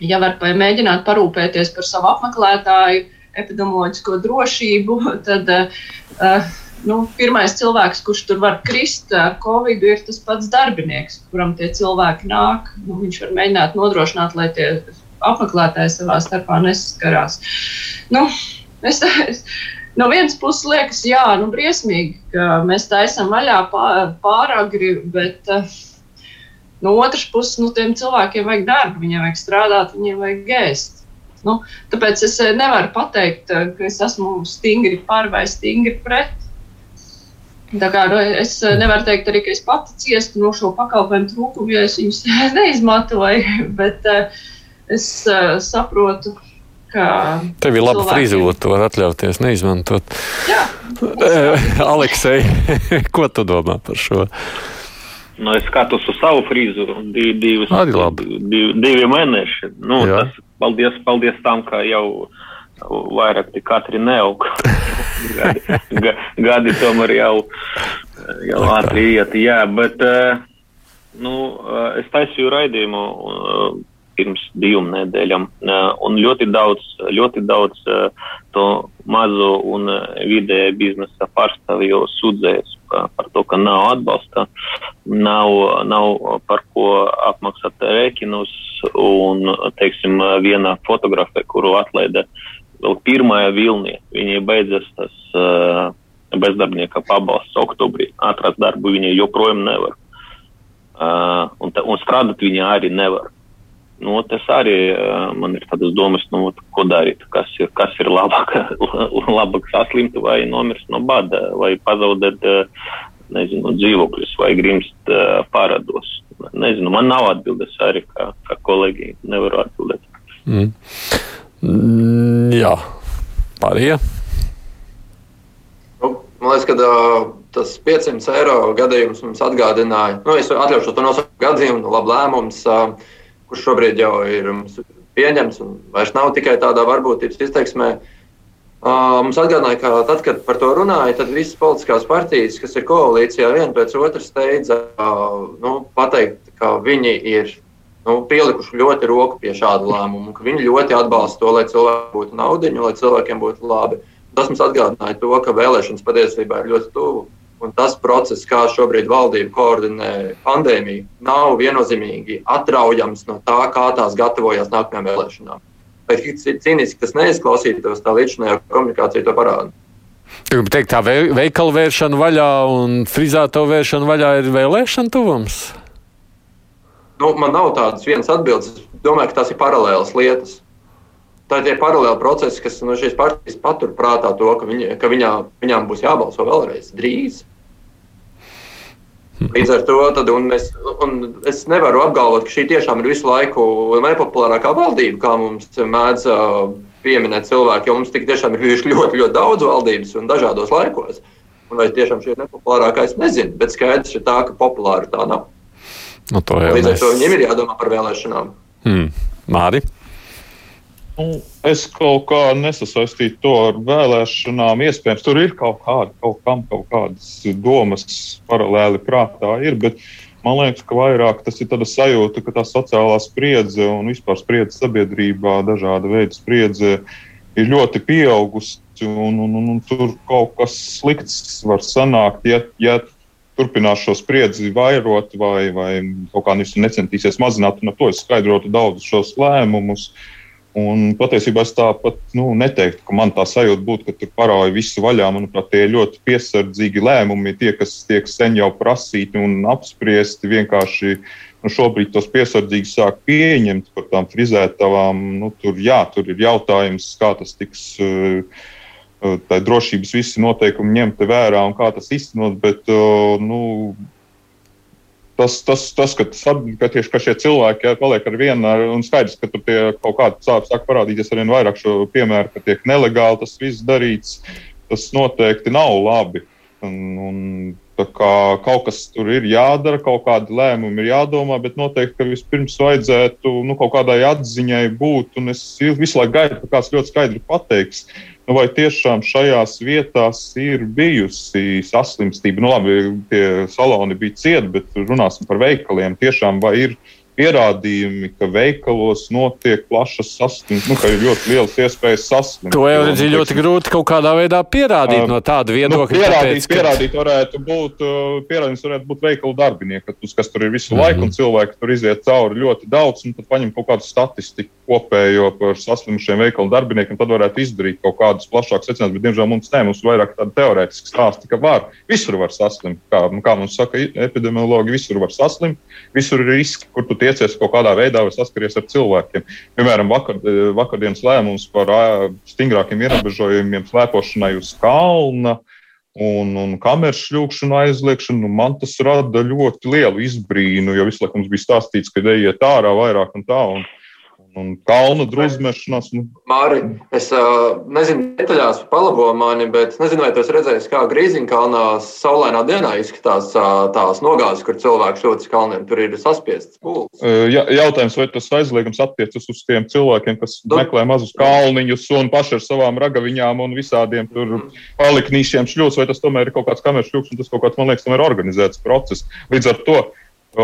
ja var mēģināt parūpēties par savu apmeklētāju epidemioloģisko drošību, [laughs] tad uh, nu, pirmais cilvēks, kurš tur var krist ar covid, ir tas pats darbinieks, kuram tie cilvēki nāk. Nu, viņš var mēģināt nodrošināt, lai tie apmeklētāji savā starpā nesaskarās. Nu, es, [laughs] es, no vienas puses liekas, jā, nu, briesmīgi, ka mēs taisām vaļā pāragri, bet uh, no otras puses, nu, tiem cilvēkiem vajag darbu, viņiem vajag strādāt, viņiem vajag ēst. Nu, tāpēc es eh, nevaru pateikt, eh, ka es esmu stingri par vai stingri pret. Tā kā, nu, es nevaru teikt, arī, ka es pati ciestu no šo pakalpojumu trūkumu, jo es viņus [laughs] neizmantoju, bet uh, es uh, saprotu, Tev ir laba frizūra, to var atļauties neizmantot. Jā. [laughs] Aleksei, [laughs] ko tu domā par šo? Nu, es skatos uz savu frizūru, div, divas, div, divi mēneši. Nu, tas, paldies, paldies tam, ka jau vairāk tik katri neaug. [laughs] gadi, gadi tomēr jau, jau ātri iet, jā, bet, nu, es taisīju raidījumu pirms divām nedēļām. Un ļoti daudz, ļoti daudz to mazo un vidēju biznesa pārstāvju sūdzējas par to, ka nav atbalsta, nav, nav par ko apmaksāt rēķinus. Un, teiksim, viena fotografē, kuru atlaida vēl pirmajā vilnī, viņai beidzas tas bezdarbnieka pabalsts oktobrī. Atrast darbu viņa joprojām nevar. Uh, un, un strādāt viņa arī nevar. Nu, tas arī uh, man ir tādas domas, nu, ko darīt. Kas ir, kas ir labāk, [laughs] labāk saslimt vai nomirst no bada, vai pazaudēt uh, nezinu, dzīvokļus, vai grimst uh, pārādos. Nezinu, man nav atbildes arī, kā, kā kolēģi nevaru atbildēt. Mm. Mm, jā, pārējie. Nu, man liekas, ka uh, tas 500 eiro gadījums mums atgādināja, nu, es atļaušu to nosaukt gadījumu, nu, labi lēmums. Uh, kurš šobrīd jau ir pieņemts un vairs nav tikai tādā varbūtības izteiksmē. Uh, mums atgādināja, ka tad, kad par to runāja, tad visas politiskās partijas, kas ir koalīcijā, viena pēc otras steidza uh, nu, pateikt, ka viņi ir nu, pielikuši ļoti roku pie šāda lēmuma, ka viņi ļoti atbalsta to, lai cilvēkiem būtu naudiņa, lai cilvēkiem būtu labi. Tas mums atgādināja to, ka vēlēšanas patiesībā ir ļoti tuvu Un tas process, kā šobrīd valdība koordinē pandēmiju, nav viennozīmīgi atraujams no tā, kā tās gatavojas nākamajām vēlēšanām. Lai cik cīniski tas neizklausītos, tā līdzinājā komunikācija to parāda. Gribu teikt, tā veikala vēršana vaļā un frizēto vēršana vaļā ir vēlēšana tuvums? Nu, man nav tādas vienas atbildes. Es domāju, ka tās ir paralēlas lietas. Tā ir tie paralēli procesi, kas no šīs partijas patur prātā to, ka, viņi, ka viņā, viņām būs jābalso vēlreiz drīz. Līdz ar to tad, un es, un es nevaru apgalvot, ka šī tiešām ir visu laiku nepopulārākā valdība, kā mums mēdz pieminēt cilvēki. Jo mums tik tiešām ir bijuši ļoti, ļoti daudz valdības un dažādos laikos. Un vai tiešām šī ir nepopulārākā, es nezinu. Bet skaidrs ir tā, ka populāra tā nav. Nu, Līdz ar to viņiem ir jādomā par vēlēšanām. Hmm. Māri? Nu, es kaut kā nesasaistītu to ar vēlēšanām. Iespējams, tur ir kaut kāda, kaut kam kaut kādas domas paralēli prātā. Ir, bet man liekas, ka vairāk tas ir tāds sajūta, ka tā sociālā spriedze un vispār spriedze sabiedrībā, dažāda veida spriedze ir ļoti pieaugusi. Un, un, un, un tur kaut kas slikts var sanākt, ja, ja turpinās šo spriedzi vairot vai, vai kaut kā necentīsies mazināt, un ar to es skaidrotu daudzus šos lēmumus. Uh, Un patiesībā es tāpat nu, neteiktu, ka man tā sajūta būtu, ka tur parāja visu vaļā. Manuprāt, tie ir ļoti piesardzīgi lēmumi, tie, kas tiek sen jau prasīti un apspriesti. Vienkārši nu, šobrīd tos piesardzīgi sāk pieņemt par tām frizētavām. Nu, tur, jā, tur ir jautājums, kā tas tiks. Uh, tā drošības visi noteikumi ņemti vērā un kā tas iztenot, bet nu, tas, tas, tas ka, tas, ka, tieši, ka šie cilvēki ja, paliek ar vienu, un skaidrs, ka tur kaut kāda sāpes sāk parādīties ar vien vairāk šo piemēru, ka tiek nelegāli tas viss darīts, tas noteikti nav labi. Un, un, kā kaut kas tur ir jādara, kaut kādi lēmumi ir jādomā, bet noteikti, ka vispirms vajadzētu nu, kaut kādai atziņai būt. Un es visu laiku gaidu, ka kāds ļoti skaidri pateiks, nu, vai tiešām šajās vietās ir bijusi saslimstība. Nu, labi, tie saloni bija cieti, bet runāsim par veikaliem. Tiešām vai ir pierādījumi, ka veikalos notiek plašas saslimšanas, nu, ka ir ļoti liels iespējas saslimt. To jau redzi ļoti grūti kaut kādā veidā pierādīt uh, no tāda nu, viedokļa. Nu, pierādīt, tāpēc, ka... pierādīt varētu būt, uh, pierādījums varētu būt veikalu darbinieki, kas tur ir visu mm -hmm. laiku, un cilvēki tur iziet cauri ļoti daudz, un tad paņem kaut kādu statistiku kopējo par saslimušiem veikalu darbiniekiem, tad varētu izdarīt kaut kādus plašākus secinājumus, bet, diemžēl, mums ne, mums vairāk tāda teorētiska stāsta, ka var, visur var saslimt. Kā, nu, kā mums saka epidemiologi, visur var saslimt, visur ir riski, kur tu tiecies kaut kādā veidā vai saskaries ar cilvēkiem. Piemēram, vakar, vakardienas lēmums par stingrākiem ierobežojumiem slēpošanai uz kalna un, un kameras šļūkšanu aizliekšanu, nu, man tas rada ļoti lielu izbrīnu, jo visu laiku mums bija stāstīts, ka ejiet ārā vairāk un tā. Un, un kalnu drusmešanās. Nu. Māri, es uh, nezinu detaļās palabo mani, bet nezinu, vai tu esi redzējis, kā Grīziņkalnā saulainā dienā izskatās uh, tās nogāzes, kur cilvēks šotas kalniem. Tur ir saspiests pūles. Uh, ja, jautājums, vai tas aizliegums attiecas uz tiem cilvēkiem, kas du... meklē mazus kalniņus un paši ar savām ragaviņām un visādiem tur mm. paliknīšiem šļūs, vai tas tomēr ir kaut kāds kameras šļūks un tas kaut kāds, man liekas, tomēr organizēts process. Līdz ar to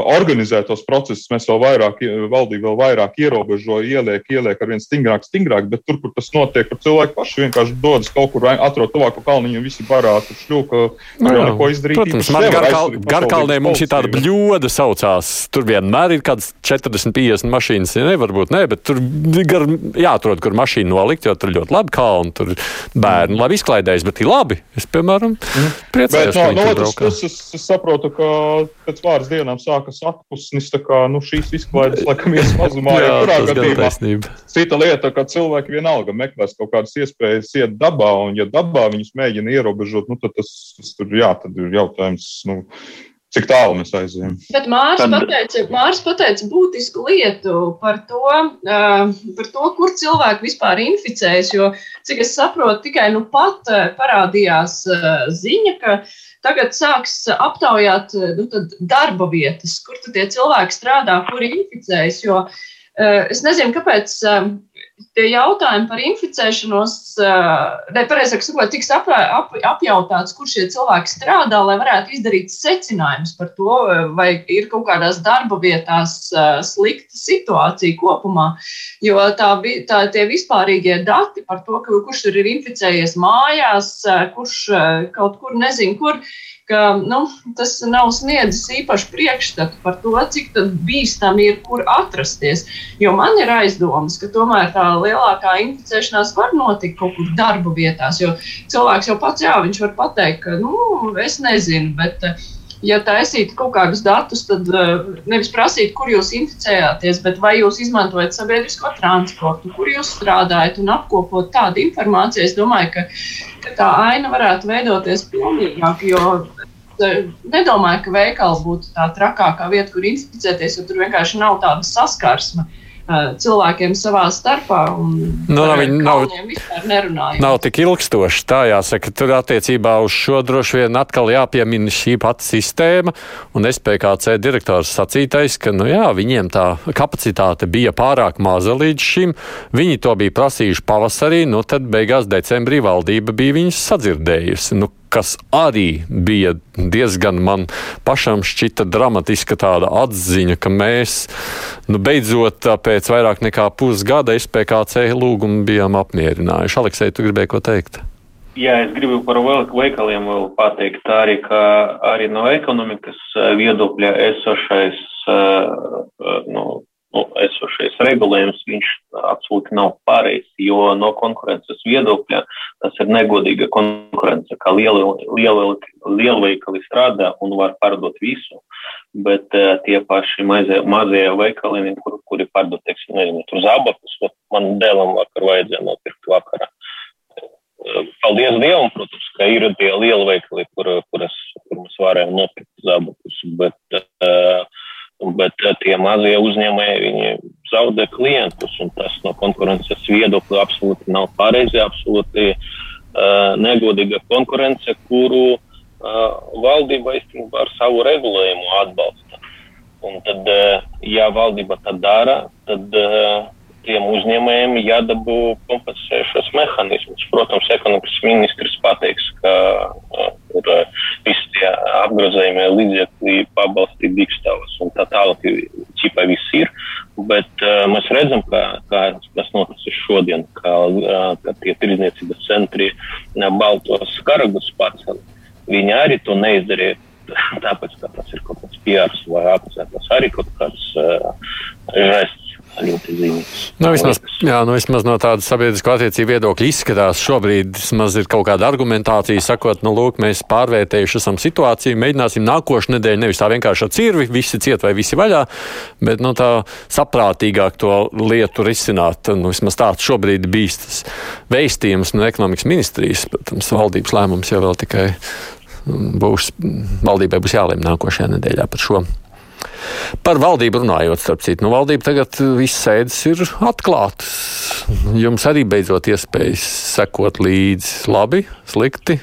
organizētos procesus mēs vēl vairāk, valdība vēl vairāk ierobežo, ieliek, ieliek ar vien stingrāk, stingrāk, bet tur, kur tas notiek, kur cilvēki paši vienkārši dodas kaut kur, atrod tuvāku kalniņu un visi barātu šļūka, tur jau neko izdarīt. Protams, man garkal, garkalnē mums ir tāda bļoda saucās, tur vienmēr ir kāds 40-50 mašīnas, ja nevar būt, ne, bet tur gar, jāatrod, kur mašīnu nolikt, jo tur ļoti labi kalni, tur bērni labi izklaidējas, bet ir labi. Es, piemēram, mm. priecājos, bet, no, no otras puses, es saprotu, ka pēc pāris dienām sāk tā kā nu, šīs izklaides laikam ies mazumā. jā, kurā gadījumā cita lieta, ka cilvēki vienalga meklēs kaut kādas iespējas iet dabā, un ja dabā viņus mēģina ierobežot, nu, tad tas, tas tur jā, tad ir jautājums. Nu, Cik tālu mēs aizējām? Bet Mārcis Tad... pateica, Mārs pateica būtisku lietu par to, uh, par to, kur cilvēki vispār inficējas. Jo, cik es saprotu, tikai nu pat parādījās uh, ziņa, ka uh, Tagad sāks aptaujāt nu, darba vietas, kur tie cilvēki strādā, kuri inficējas. Jo eh, es nezinu, kāpēc eh, tie jautājumi par inficēšanos, nepareizāk sakot, tiks ap, ap, apjautāts, kur šie cilvēki strādā, lai varētu izdarīt secinājumus par to, vai ir kaut kādās darba vietās slikta situācija kopumā. Jo tā, tā tie vispārīgie dati par to, kurš ir inficējies mājās, kurš kaut kur nezinu, kur ka nu, tas nav sniedzis īpašu priekšstatu par to, cik bīstami ir, kur atrasties. Jo man ir aizdomas, ka tomēr tā lielākā inficēšanās var notikt kaut kur darba vietās. Jo cilvēks jau pats, jā, viņš var pateikt, ka, nu, es nezinu, bet ja taisītu kaut kādus datus, tad nevis prasīt, kur jūs inficējāties, bet vai jūs izmantojat sabiedrisko transportu, kur jūs strādājat un apkopot tādu informāciju. Es domāju, ka tā aina varētu veidoties pilnīgāk, jo nedomāju, ka veikali būtu tā trakākā vieta, kur inficēties, jo tur vienkārši nav tāda saskarsme cilvēkiem savā starpā. Nu, nav, nav, nav tik ilgstoši. Tā jāsaka, tur attiecībā uz šo droši vien atkal jāpiemina šī pati sistēma. Un SPKC direktors sacītais, ka nu, jā, viņiem tā kapacitāte bija pārāk maza līdz šim. Viņi to bija prasījuši pavasarī, nu tad beigās decembrī valdība bija viņus sadzirdējusi. Nu, kas arī bija diezgan man pašam šķita dramatiska tāda atziņa, ka mēs nu, beidzot pēc vairāk nekā pusgada SPKC lūgumu bijām apmierinājuši. Aleksei, tu gribēji ko teikt? Jā, es gribu par veikaliem vēl pateikt arī, ka arī no ekonomikas viedokļa esošais nu, nu, esošais regulējums, viņš absolūti nav pareizs, jo no konkurences viedokļa tas ir negodīga konkurence, ka lielveikali strādā un var pārdot visu, bet uh, tie paši mazie, mazie veikaliņi, kur, kuri pārdod, teiksim, nezinu, tur zābakus, man dēlam vakar vajadzēja nopirkt vakarā. paldies Dievam, protams, ka ir tie lieli veikali, kur, kuras, kur mēs varējām nopirkt zābakus, bet, bet tie mazie uzņēmēji, viņi zaudē klientus, un tas no konkurences viedokļa absolūti nav pareizi, absolūti negodīga konkurence, kuru valdība īstenībā ar savu regulējumu atbalsta. Un tad, ja valdība tā dara, tad tiem uzņēmējiem jādabū kompensējušos mehānismus. Protams, ekonomikas ministrs pateiks, ka uh, ir uh, visi tie apgrozējumie līdzekļi pabalstīt dikstavas un tā tālāk, ķipa viss ir. Bet uh, mēs redzam, ka, ka kas noticis šodien, ka, uh, ka tie tirdzniecības centri uh, baltos karagus pacēla. Viņi arī to neizdarīja tāpēc, ka tas ir kaut kāds piārs vai akcents, tas arī kaut kāds uh, žests ļoti zīmīgs. Nu, vismaz, jā, nu, vismaz no tādas sabiedrisko attiecību viedokļa izskatās, šobrīd vismaz ir kaut kāda argumentācija, sakot, nu, lūk, mēs pārvērtējuši esam situāciju, mēģināsim nākošu nedēļu nevis tā vienkārši ar cirvi, visi ciet vai visi vaļā, bet, nu, tā saprātīgāk to lietu risināt. Nu, vismaz tāds šobrīd bijis tas veistījums no ekonomikas ministrijas, protams, valdības lēmums jau vēl tikai būs, valdībai būs jālem nākošajā nedēļā par šo. Par valdību runājot, starp citu, nu, valdība tagad viss sēdes ir atklātas. Jums arī beidzot iespējas sekot līdzi labi, slikti.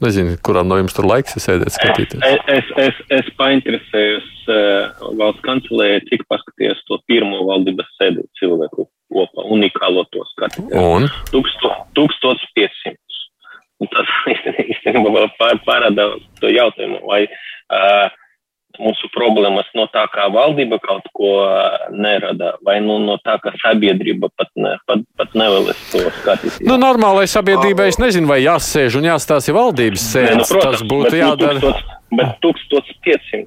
Nezinu, kuram no jums tur laiks ir sēdēt, skatīties. Es, es, es, es painteresējos uh, valsts kancelē, cik paskaties to pirmo valdības sēdi cilvēku kopā, unikālo to skatīties. Un? 1500. Un tas [laughs] īstenībā pārāda to jautājumu, vai uh, mūsu problēmas no tā, kā valdība kaut ko nerada, vai nu, no tā, ka sabiedrība pat, ne, pat, pat nevēlas to skatīties. Nu, normālai sabiedrībai es nezinu, vai jāsēž un jāstāsta valdības sēdes. Nu, protams, tas būtu jādara. Bet 1500.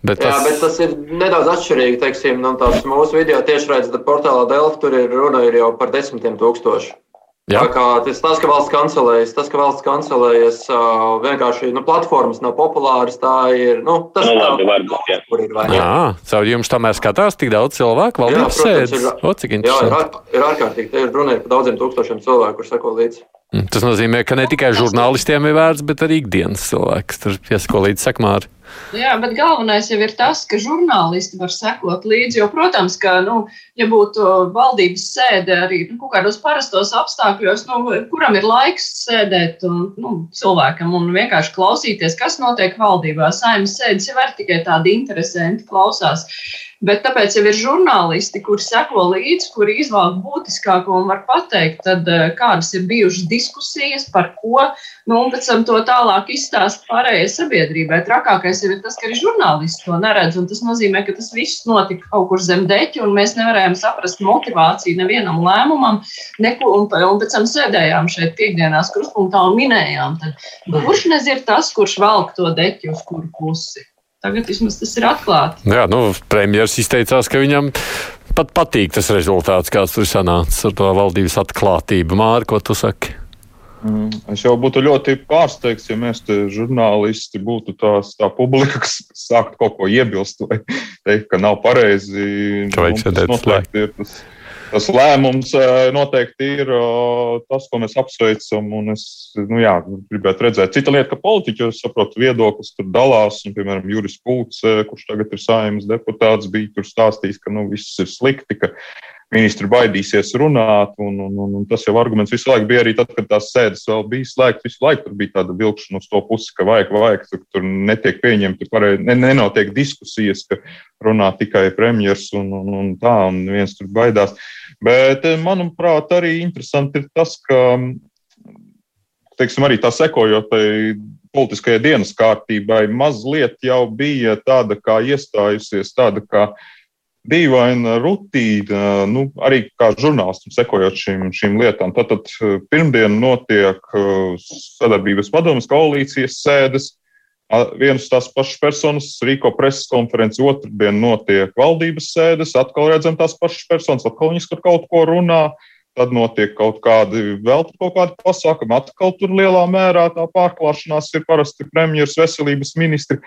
Bet tas... Jā, bet tas ir nedaudz atšķirīgi. Teiksim, no nu, mūsu video tiešraidē portālā Delfa tur ir runa ir jau par desmitiem tūkstošu. Jā. Tas, tas, ka valsts kancelējas, tas, ka valsts kancelējas uh, vienkārši nu, platformas nav populāras, tā ir. Nu, tas nu, labi, tā, varbūt, jā. Kur ir vai jā, caur jums tomēr skatās tik daudz cilvēku, valdības sēdes. O, cik interesanti. Jā, ir, ir ārkārtīgi. Te ir runa par daudziem tūkstošiem cilvēku, kur seko līdzi. Mm, tas nozīmē, ka ne tikai žurnālistiem ir vērts, bet arī ikdienas cilvēks tur piesako līdzi sekmāri. Jā, bet galvenais jau ir tas, ka žurnālisti var sekot līdzi. Jo, protams, ka, nu, ja būtu valdības sēde arī nu, kaut kādos parastos apstākļos, nu, kuram ir laiks sēdēt un, nu, cilvēkam un vienkārši klausīties, kas notiek valdībā, saimnes sēdes jau ir tikai tādi interesanti klausās. Bet tāpēc jau ir žurnālisti, kuri seko līdzi, kuri izvēlas būtiskāko un var pateikt, tad, eh, kādas ir bijušas diskusijas, par ko, nu, un pēc tam to tālāk izstāst pārējai sabiedrībai. Trakākais jau ir tas, ka arī žurnālisti to neredz, un tas nozīmē, ka tas viss notika kaut kur zem deķa, un mēs nevarējām saprast motivāciju nevienam lēmumam, neko, un, un pēc tam sēdējām šeit piekdienās krustpunktā un minējām, tad, kurš nezir tas, kurš valk to deķu uz kuru pusi. Tagad vismaz tas ir atklāti. Jā, nu, premjerministrs izteicās, ka viņam pat patīk tas rezultāts, kāds tur sanācis ar to valdības atklātību. Māri, ko tu saki? Mm, es jau būtu ļoti pārsteigts, ja mēs te žurnālisti būtu tās, tā publika, kas sāktu kaut ko iebilst vai teikt, ka nav pareizi. Ka vajag sēdēt slēgt tas lēmums eh, noteikti ir tas, ko mēs apsveicam. Es nu, jā, gribētu redzēt. Cita lieta, ka politiķi, saprotu, viedoklis tur dalās. Un, piemēram, Juris Pūts, kurš tagad ir saimnes deputāts, bija tur stāstījis, ka nu, viss ir slikti. Ministri baidīsies runāt, un, un, un, un tas jau arguments visu laiku bija arī tad, kad tās sēdes vēl bija slēgtas. Visu laiku tur bija tāda vilkšana uz to pusi, ka vajag, vajag, tur, tur netiek pieņemti, ne, nenotiek diskusijas, ka runā tikai premjers un, un, un tā, un viens tur baidās. Uh, Bet, eh, manuprāt, arī interesanti ir tas, ka teiksim, arī tā sekojot politiskajai dienas kārtībai, mazliet jau bija tāda kā iestājusies, tāda kā dīvaina rutīna, nu, arī kā žurnālistam sekojot šīm, šīm lietām. Tātad eh, pirmdien notiek eh, sadarbības padomas koalīcijas sēdes, Vienas tās pašas personas rīko preses konferenci, otrdien notiek valdības sēdes, atkal redzam tās pašas personas, atkal viņas par kaut ko runā, tad notiek kaut kādi vēl kaut kādi pasākumi, atkal tur lielā mērā tā pārklāšanās ir parasti premjeras veselības ministri.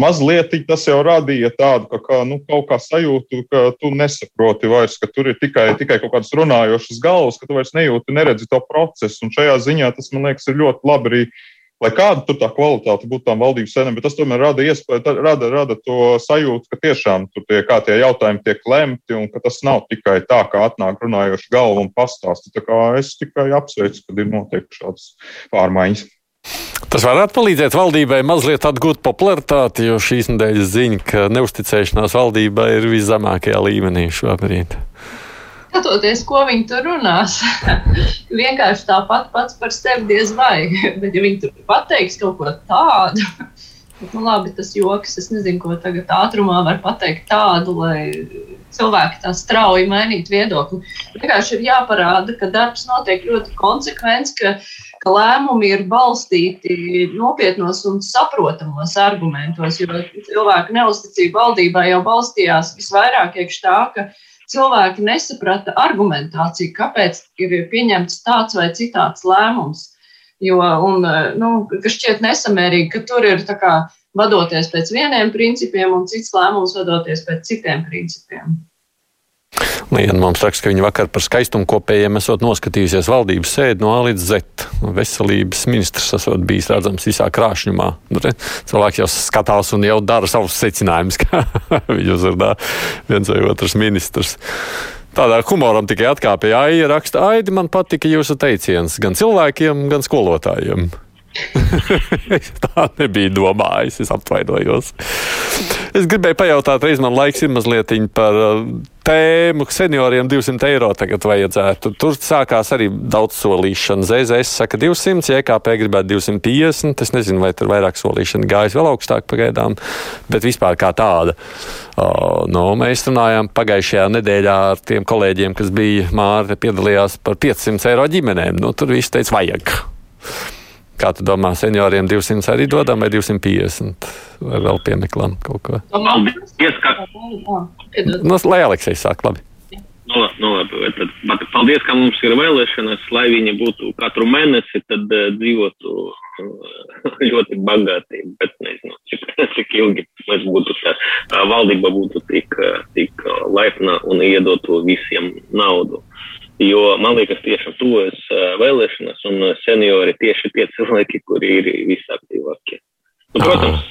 Mazliet tas jau radīja tādu ka, ka, nu, kaut kā sajūtu, ka tu nesaproti vairs, ka tur ir tikai, tikai kaut kādas runājošas galvas, ka tu vairs nejūti, neredzi to procesu. Un šajā ziņā tas, man liekas, ir ļoti labi arī lai kāda tur tā kvalitāte būtu tām valdības sēnēm, bet tas tomēr rada iespēju, rada, rada to sajūtu, ka tiešām tur tie, tie jautājumi tiek lemti un ka tas nav tikai tā, kā atnāk runājoši galva un pastāsta. Es tikai apsveicu, kad ir notiek šādas pārmaiņas. Tas varētu palīdzēt valdībai mazliet atgūt popularitāti, jo šīs nedēļas ziņa, ka neusticēšanās valdībai ir viszemākajā līmenī šobrīd skatoties, ko viņi tur runās. [laughs] Vienkārši tāpat pats par sevi diez vai. [laughs] Bet, ja viņi tur pateiks kaut ko tādu, [laughs] nu, labi, tas joks. Es nezinu, ko tagad ātrumā var pateikt tādu, lai cilvēki tā strauji mainītu viedokli. Vienkārši ir jāparāda, ka darbs notiek ļoti konsekvents, ka, ka lēmumi ir balstīti nopietnos un saprotamos argumentos, jo cilvēku neusticība valdībai jau balstījās visvairāk iekš tā, ka cilvēki nesaprata argumentāciju, kāpēc ir pieņemts tāds vai citāds lēmums. Jo, un, nu, kas šķiet nesamērīgi, ka tur ir kā, vadoties pēc vieniem principiem un cits lēmums vadoties pēc citiem principiem. Liena mums raksta, ka viņa vakar par skaistumu kopējiem esot noskatījusies valdības sēdi no A līdz Z. Veselības ministrs esot bijis redzams visā krāšņumā. Nu, cilvēks jau skatās un jau dara savus secinājumus, [laughs] kā viņu uzrunā viens vai otrs ministrs. Tādā humoram tikai atkāpja Aija raksta, Aidi, man patika jūsu teiciens gan cilvēkiem, gan skolotājiem. [laughs] Tā nebija domājis, es apvainojos. Es gribēju pajautāt, reiz man laiks ir mazliet par tēmu senioriem 200 eiro tagad vajadzētu. Tur sākās arī daudz solīšana. ZZS saka 200, JKP gribētu 250. Es nezinu, vai tur vairāk solīšana gājas vēl augstāk pagaidām, bet vispār kā tāda. Uh, nu, mēs runājām pagājušajā nedēļā ar tiem kolēģiem, kas bija Mārta piedalījās par 500 eiro ģimenēm. Nu, tur viss teica vajag. Kā tu domā, senioriem 200 arī dodam vai 250? Vai vēl piemeklām kaut ko? Paldies, ka... Nu, lai Aleksējs sāk, labi. Nu, nu, labi tad, bet paldies, ka mums ir vēlēšanas, lai viņi būtu katru mēnesi, tad uh, dzīvotu uh, [laughs] ļoti bagāti, bet nezinu, cik, [laughs] cik ilgi mēs būtu tā, uh, valdība būtu tik, uh, tik uh, laipna un iedotu visiem naudu. Jo man liekas, tiešām tuvojas vēlēšanas, un seniori tieši tie cilvēki, kuri ir visaktīvākie. Nu, protams,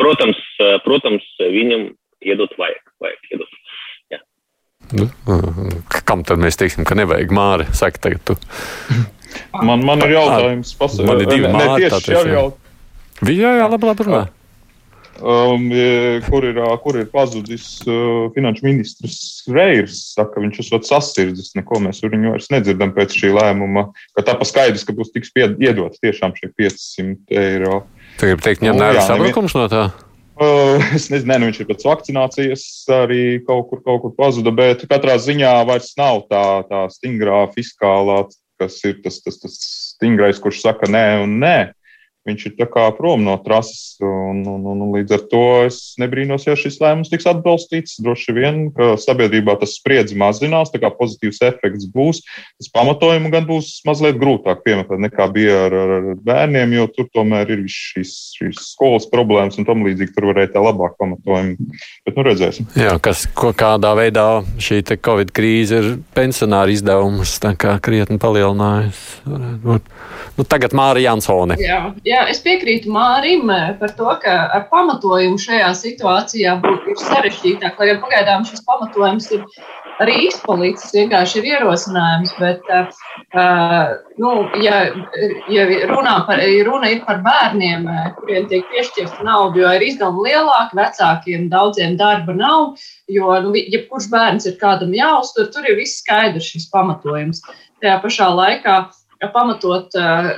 protams, protams, viņam iedot vajag. vajag iedot. Jā. Nu, kam tad mēs teiksim, ka nevajag māri? Saka, tagad tu. Man, man ir jautājums, pasaka. Man ir divi māri. Tieši jau jau. Jā, jā, labi, labi runā um, kur, ir, kur ir pazudis uh, finanšu ministrs Reirs. Saka, viņš esot sasirdzis, neko mēs viņu vairs nedzirdam pēc šī lēmuma, ka tā paskaidrs, ka būs tiks iedot tiešām šie 500 eiro. Tu gribi teikt, ņem nērā sabrukums no tā? Uh, es nezinu, ne, nu viņš ir pēc vakcinācijas arī kaut kur, kaut kur pazuda, bet katrā ziņā vairs nav tā, tā stingrā fiskālā, kas ir tas, tas, tas stingrais, kurš saka nē un nē viņš ir prom no trases. Un, un, un, un līdz ar to es nebrīnos, ja šis lēmums tiks atbalstīts. Droši vien, ka sabiedrībā tas spriedzi mazinās, tā kā pozitīvs efekts būs. Tas pamatojumu gan būs mazliet grūtāk piemeklēt nekā bija ar, ar, ar bērniem, jo tur tomēr ir šīs, šīs skolas problēmas un tam līdzīgi tur varēja tā labāk pamatojumi. Bet nu redzēsim. Jā, kas, ko, kādā veidā šī Covid krīze ir pensionāra izdevumus krietni palielinājusi. Nu, tagad Mārija Jansone. Jā, jā, es piekrītu Mārim eh, par to, ka ar pamatojumu šajā situācijā būtu sarežģītāk. Lai gan pagaidām šis pamatojums ir arī izpalicis, vienkārši ir ierosinājums. Bet, uh, nu, ja, ja runā par, runa ir par bērniem, kuriem tiek piešķirta nauda, jo ir izdevumi lielāki, vecākiem daudziem darba nav, jo nu, jebkurš bērns ir kādam jāuztur, tur ir viss skaidrs šis pamatojums. Tajā pašā laikā pamatot uh,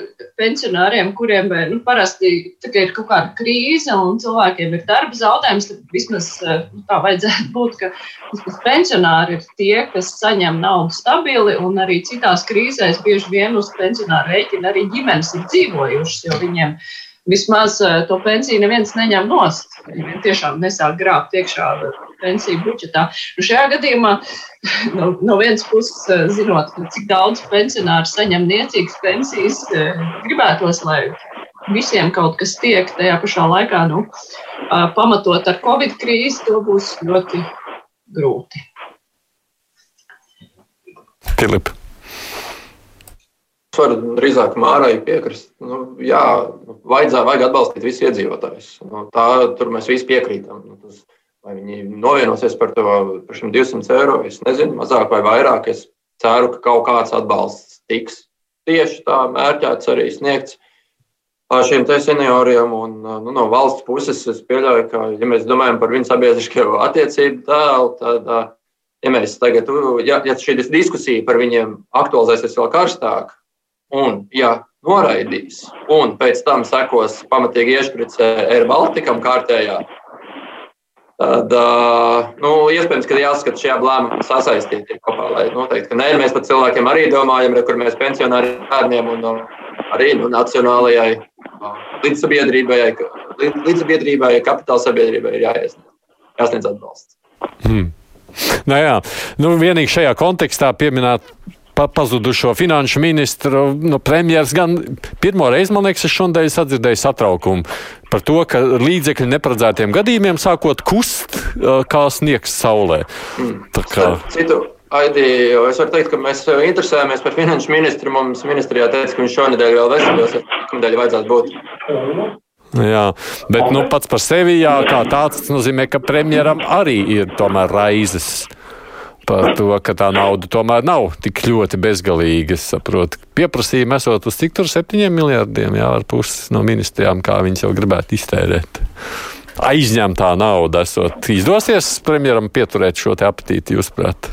pensionāriem, kuriem nu, parasti ir kaut kāda krīze un cilvēkiem ir darba zaudējums, tad vismaz uh, tā vajadzētu [laughs] būt, ka vismaz pensionāri ir tie, kas saņem naudu stabili, un arī citās krīzēs bieži vien uz pensionāru rēķina arī ģimenes ir dzīvojušas, jo viņiem vismaz uh, to pensiju neviens neņem nost. Viņi tiešām nesāk grābt iekšā pensiju budžetā. Nu, šajā gadījumā [sighs] no, no vienas puses, zinot, cik daudz pensionāru saņem niecīgas pensijas, gribētos, lai visiem kaut kas tiek tajā pašā laikā, nu, pamatot ar Covid krīzi, to būs ļoti grūti. Filip. Es varu drīzāk mārai piekrist. Nu, jā, vajadzā, vajag atbalstīt visus iedzīvotājus. Nu, tā, tur mēs visi piekrītam. Nu, tas, vai viņi novienosies par, to, par šiem 200 eiro, es nezinu, mazāk vai vairāk. Es ceru, ka kaut kāds atbalsts tiks tieši tā mērķēts arī sniegts šiem senioriem. Un, nu, no valsts puses es pieļauju, ka, ja mēs domājam par viņu sabiedrisko attiecību tēlu, tad, ja mēs tagad, ja, ja šī diskusija par viņiem aktualizēsies vēl karstāk, un ja noraidīs, un pēc tam sekos pamatīgi iešpricē Air Baltikam kārtējā, tad, nu, iespējams, ka jāskata šie abi lēmumi sasaistīti kopā, lai noteikti, ka nē, mēs par cilvēkiem arī domājam, re, kur mēs pensionāriem bērniem un arī nu, nacionālajai līdzsabiedrībai, līdzsabiedrībai, kapitāla sabiedrībai ir jāiesniedz, jāsniedz atbalsts. Hmm. Nu, jā, nu, vienīgi šajā kontekstā pieminēt pa, pazudušo finanšu ministru, nu, premjeras gan pirmo reizi, man liekas, es šodien sadzirdēju satraukumu par to, ka līdzekļi neparedzētiem gadījumiem sākot kust kā sniegs saulē. Hmm. Tā kā... Citu Aidi, es varu teikt, ka mēs interesējamies par finanšu ministru. Mums ministrijā teica, ka viņš šonadēļ vēl veseļos, nākamnedēļ vajadzētu būt. Jā, bet nu, pats par sevi jā, kā tāds nozīmē, ka premjeram arī ir tomēr raizes par to, ka tā nauda tomēr nav tik ļoti bezgalīga. Es saprotu, pieprasījumi esot uz cik tur septiņiem miljardiem, jā, ar pusi no ministrijām, kā viņas jau gribētu iztērēt. Aizņemtā nauda esot. Izdosies premjeram pieturēt šo apetīti, jūs prāt?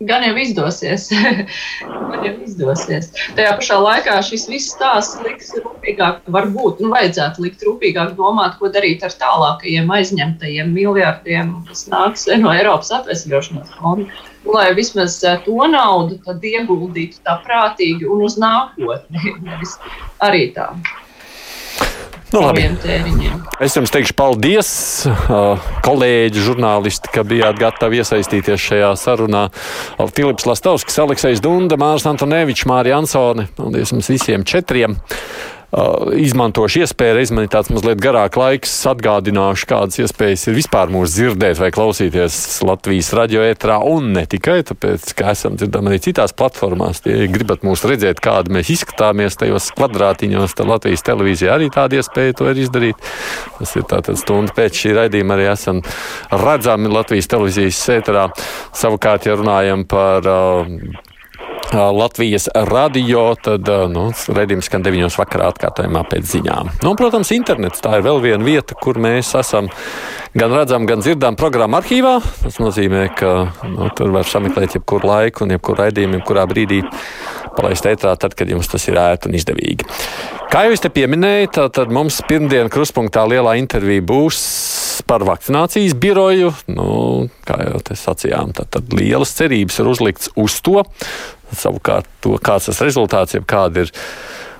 Gan jau izdosies. [laughs] gan jau izdosies. Tajā pašā laikā šis viss stāsts liks rūpīgāk, varbūt, nu, vajadzētu likt rūpīgāk domāt, ko darīt ar tālākajiem aizņemtajiem miljardiem, kas nāks no Eiropas atvesļošanās fonda. Nu, lai vismaz eh, to naudu ieguldītu tā prātīgi un uz nākotni, [laughs] nevis arī tā. Nu, labi. Es jums teikšu paldies, kolēģi, žurnālisti, ka bijāt gatavi iesaistīties šajā sarunā. Filips Lastovskis, Aleksis Dunda, Mārs Antonevičs, Mārija Ansone. Paldies jums visiem četriem! Uh, izmantošu iespēju, reiz man ir tāds mazliet garāk laiks, atgādināšu, kādas iespējas ir vispār mūs dzirdēt vai klausīties Latvijas radio ētrā, un ne tikai tāpēc, ka esam dzirdami arī citās platformās. Tie gribat mūs redzēt, kāda mēs izskatāmies tajos kvadrātiņos, tad Latvijas televīzija arī tāda iespēja to ir izdarīt. Tas ir tātad stunda pēc šī raidījuma arī esam redzami Latvijas televīzijas ētrā. Savukārt, ja runājam par uh, Latvijas radio, tad nu, redzējums skan 9. vakarā atkārtojumā pēc ziņām. Nu, un, protams, internets tā ir vēl viena vieta, kur mēs esam gan redzam, gan dzirdam programmu arhīvā. Tas nozīmē, ka nu, tur var sameklēt jebkuru laiku un jebkuru raidījumu, jebkurā brīdī palaist ētrā, tad, kad jums tas ir ērti un izdevīgi. Kā jau es te pieminēju, tad mums pirmdien kruspunktā lielā intervija būs par vakcinācijas biroju. Nu, kā jau te sacījām, tad, tad lielas cerības ir uzlikts uz to. Savukārt, to, kāds tas rezultāts, jeb kāda ir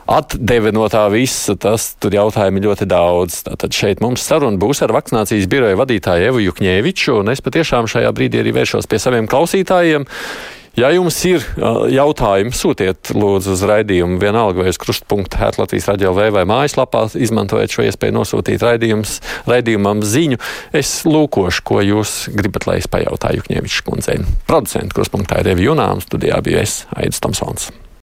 atdeve no tā visa, tas tur jautājumi ļoti daudz. Tātad šeit mums saruna būs ar vakcinācijas biroja vadītāju Evu Jukņēviču, un es patiešām šajā brīdī arī vēršos pie saviem klausītājiem. Ja jums ir jautājumi, sūtiet lūdzu uz raidījumu vienalga vai uz krustpunktu Latvijas radio vai, vai mājaslapā, izmantojiet šo iespēju nosūtīt raidījumam ziņu. Es lūkošu, ko jūs gribat, lai es pajautāju Jukņēvičs kundzei. Producentu krustpunktā ir Revi Junām, studijā bija es, Aidis Tomsons.